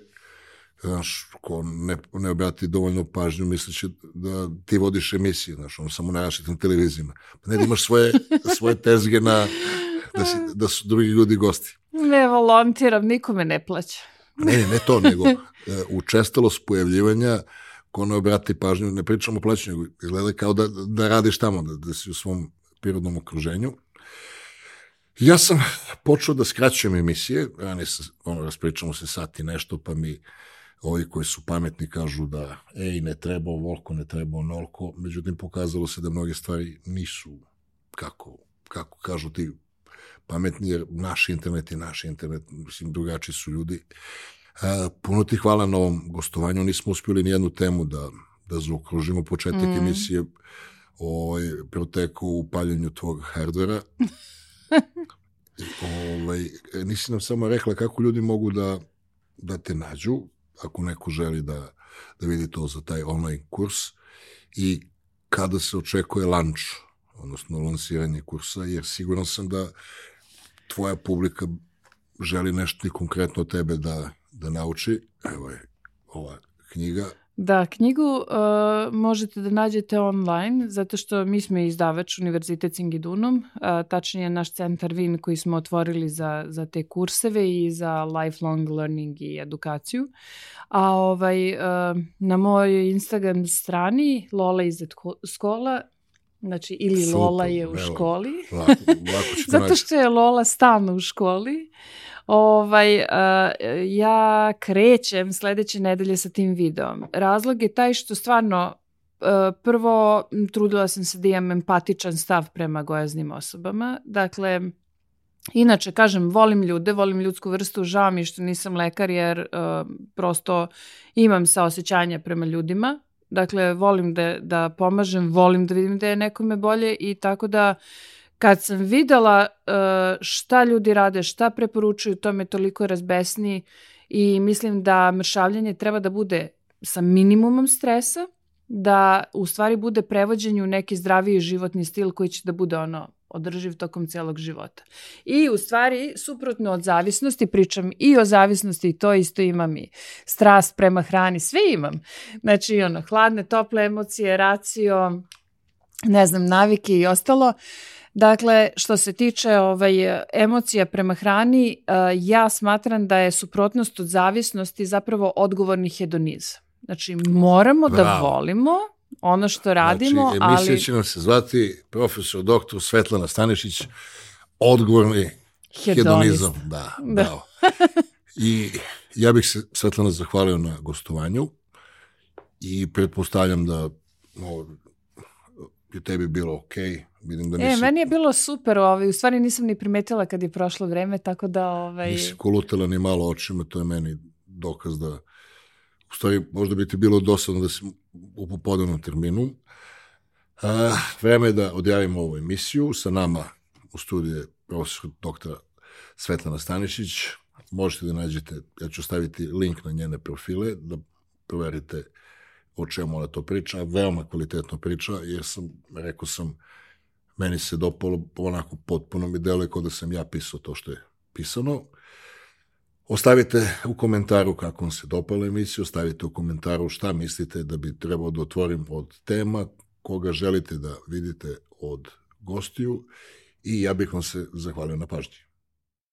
znaš, ko ne, ne obrati dovoljno pažnju, misleći da ti vodiš emisiju, znaš, ono samo na različitim televizijama. Pa ne da imaš svoje, svoje tezge na, da, si, da su drugi ljudi gosti. Ne volontiram, niko me ne plaća. Ne, ne, to, nego uh, učestalost pojavljivanja ko ne obrati pažnju, ne pričamo o plaćanju, izgleda kao da, da radiš tamo, da, da si u svom prirodnom okruženju. Ja sam počeo da skraćujem emisije, ranije se, ono, raspričamo se sat i nešto, pa mi ovi koji su pametni kažu da ej, ne treba ovoliko, ne treba onolko, međutim pokazalo se da mnoge stvari nisu kako, kako kažu ti pametni, jer naš internet je naš internet, mislim, drugačiji su ljudi. A, puno ti hvala na ovom gostovanju, nismo uspjeli ni jednu temu da, da zaokružimo početak mm. emisije ovaj, proteku u paljenju tvog hardvera. ovaj, nisi nam samo rekla kako ljudi mogu da, da te nađu, ako neko želi da, da vidi to za taj online kurs i kada se očekuje lunch, odnosno lansiranje kursa, jer siguran sam da tvoja publika želi nešto i konkretno od tebe da, da nauči. Evo je ova knjiga Da, knjigu uh, možete da nađete online, zato što mi smo izdavač Univerzitet Singidunum, uh, tačnije naš centar VIN koji smo otvorili za, za te kurseve i za lifelong learning i edukaciju. A ovaj, uh, na mojoj Instagram strani Lola iz Skola Znači, ili Super, Lola je u evo, školi. Lako, lako Zato što je Lola stalno u školi. Ovaj, uh, ja krećem sledeće nedelje sa tim videom. Razlog je taj što stvarno uh, prvo trudila sam se da imam empatičan stav prema gojaznim osobama. Dakle, Inače, kažem, volim ljude, volim ljudsku vrstu, žao mi što nisam lekar jer uh, prosto imam saosećanja prema ljudima. Dakle, volim da, da pomažem, volim da vidim da je nekome bolje i tako da kad sam videla uh, šta ljudi rade, šta preporučuju, to me toliko razbesni i mislim da mršavljanje treba da bude sa minimumom stresa, da u stvari bude prevođenje u neki zdraviji životni stil koji će da bude ono održiv tokom celog života. I u stvari, suprotno od zavisnosti, pričam i o zavisnosti i to isto imam i strast prema hrani, sve imam. Znači, ono, hladne, tople emocije, racio, ne znam, navike i ostalo. Dakle, što se tiče ovaj, emocija prema hrani, uh, ja smatram da je suprotnost od zavisnosti zapravo odgovorni hedonizam. Znači, moramo da Bravo. da volimo ono što radimo, znači, emisija ali... će nam se zvati profesor doktor Svetlana Stanišić, odgovorni hedonizam. Da, da. Bravo. I ja bih se Svetlana zahvalio na gostovanju i pretpostavljam da ovo, je tebi bilo okej. Okay Vidim da nisi... E, meni je bilo super, ovaj, u stvari nisam ni primetila kad je prošlo vreme, tako da... Ovaj... Nisi kolutala ni malo očima, to je meni dokaz da... U stvari, možda bi ti bilo dosadno da si u popodavnom terminu. A, vreme je da odjavimo ovu emisiju. Sa nama u studiju je profesor doktora Svetlana Stanišić. Možete da nađete, ja ću staviti link na njene profile, da proverite o čemu ona to priča. Veoma kvalitetno priča, jer sam, rekao sam, Meni se dopalo onako potpuno mi deluje kao da sam ja pisao to što je pisano. Ostavite u komentaru kako vam se dopala emisija, ostavite u komentaru šta mislite da bi trebao da otvorim od tema, koga želite da vidite od gostiju i ja bih vam se zahvalio na pažnji.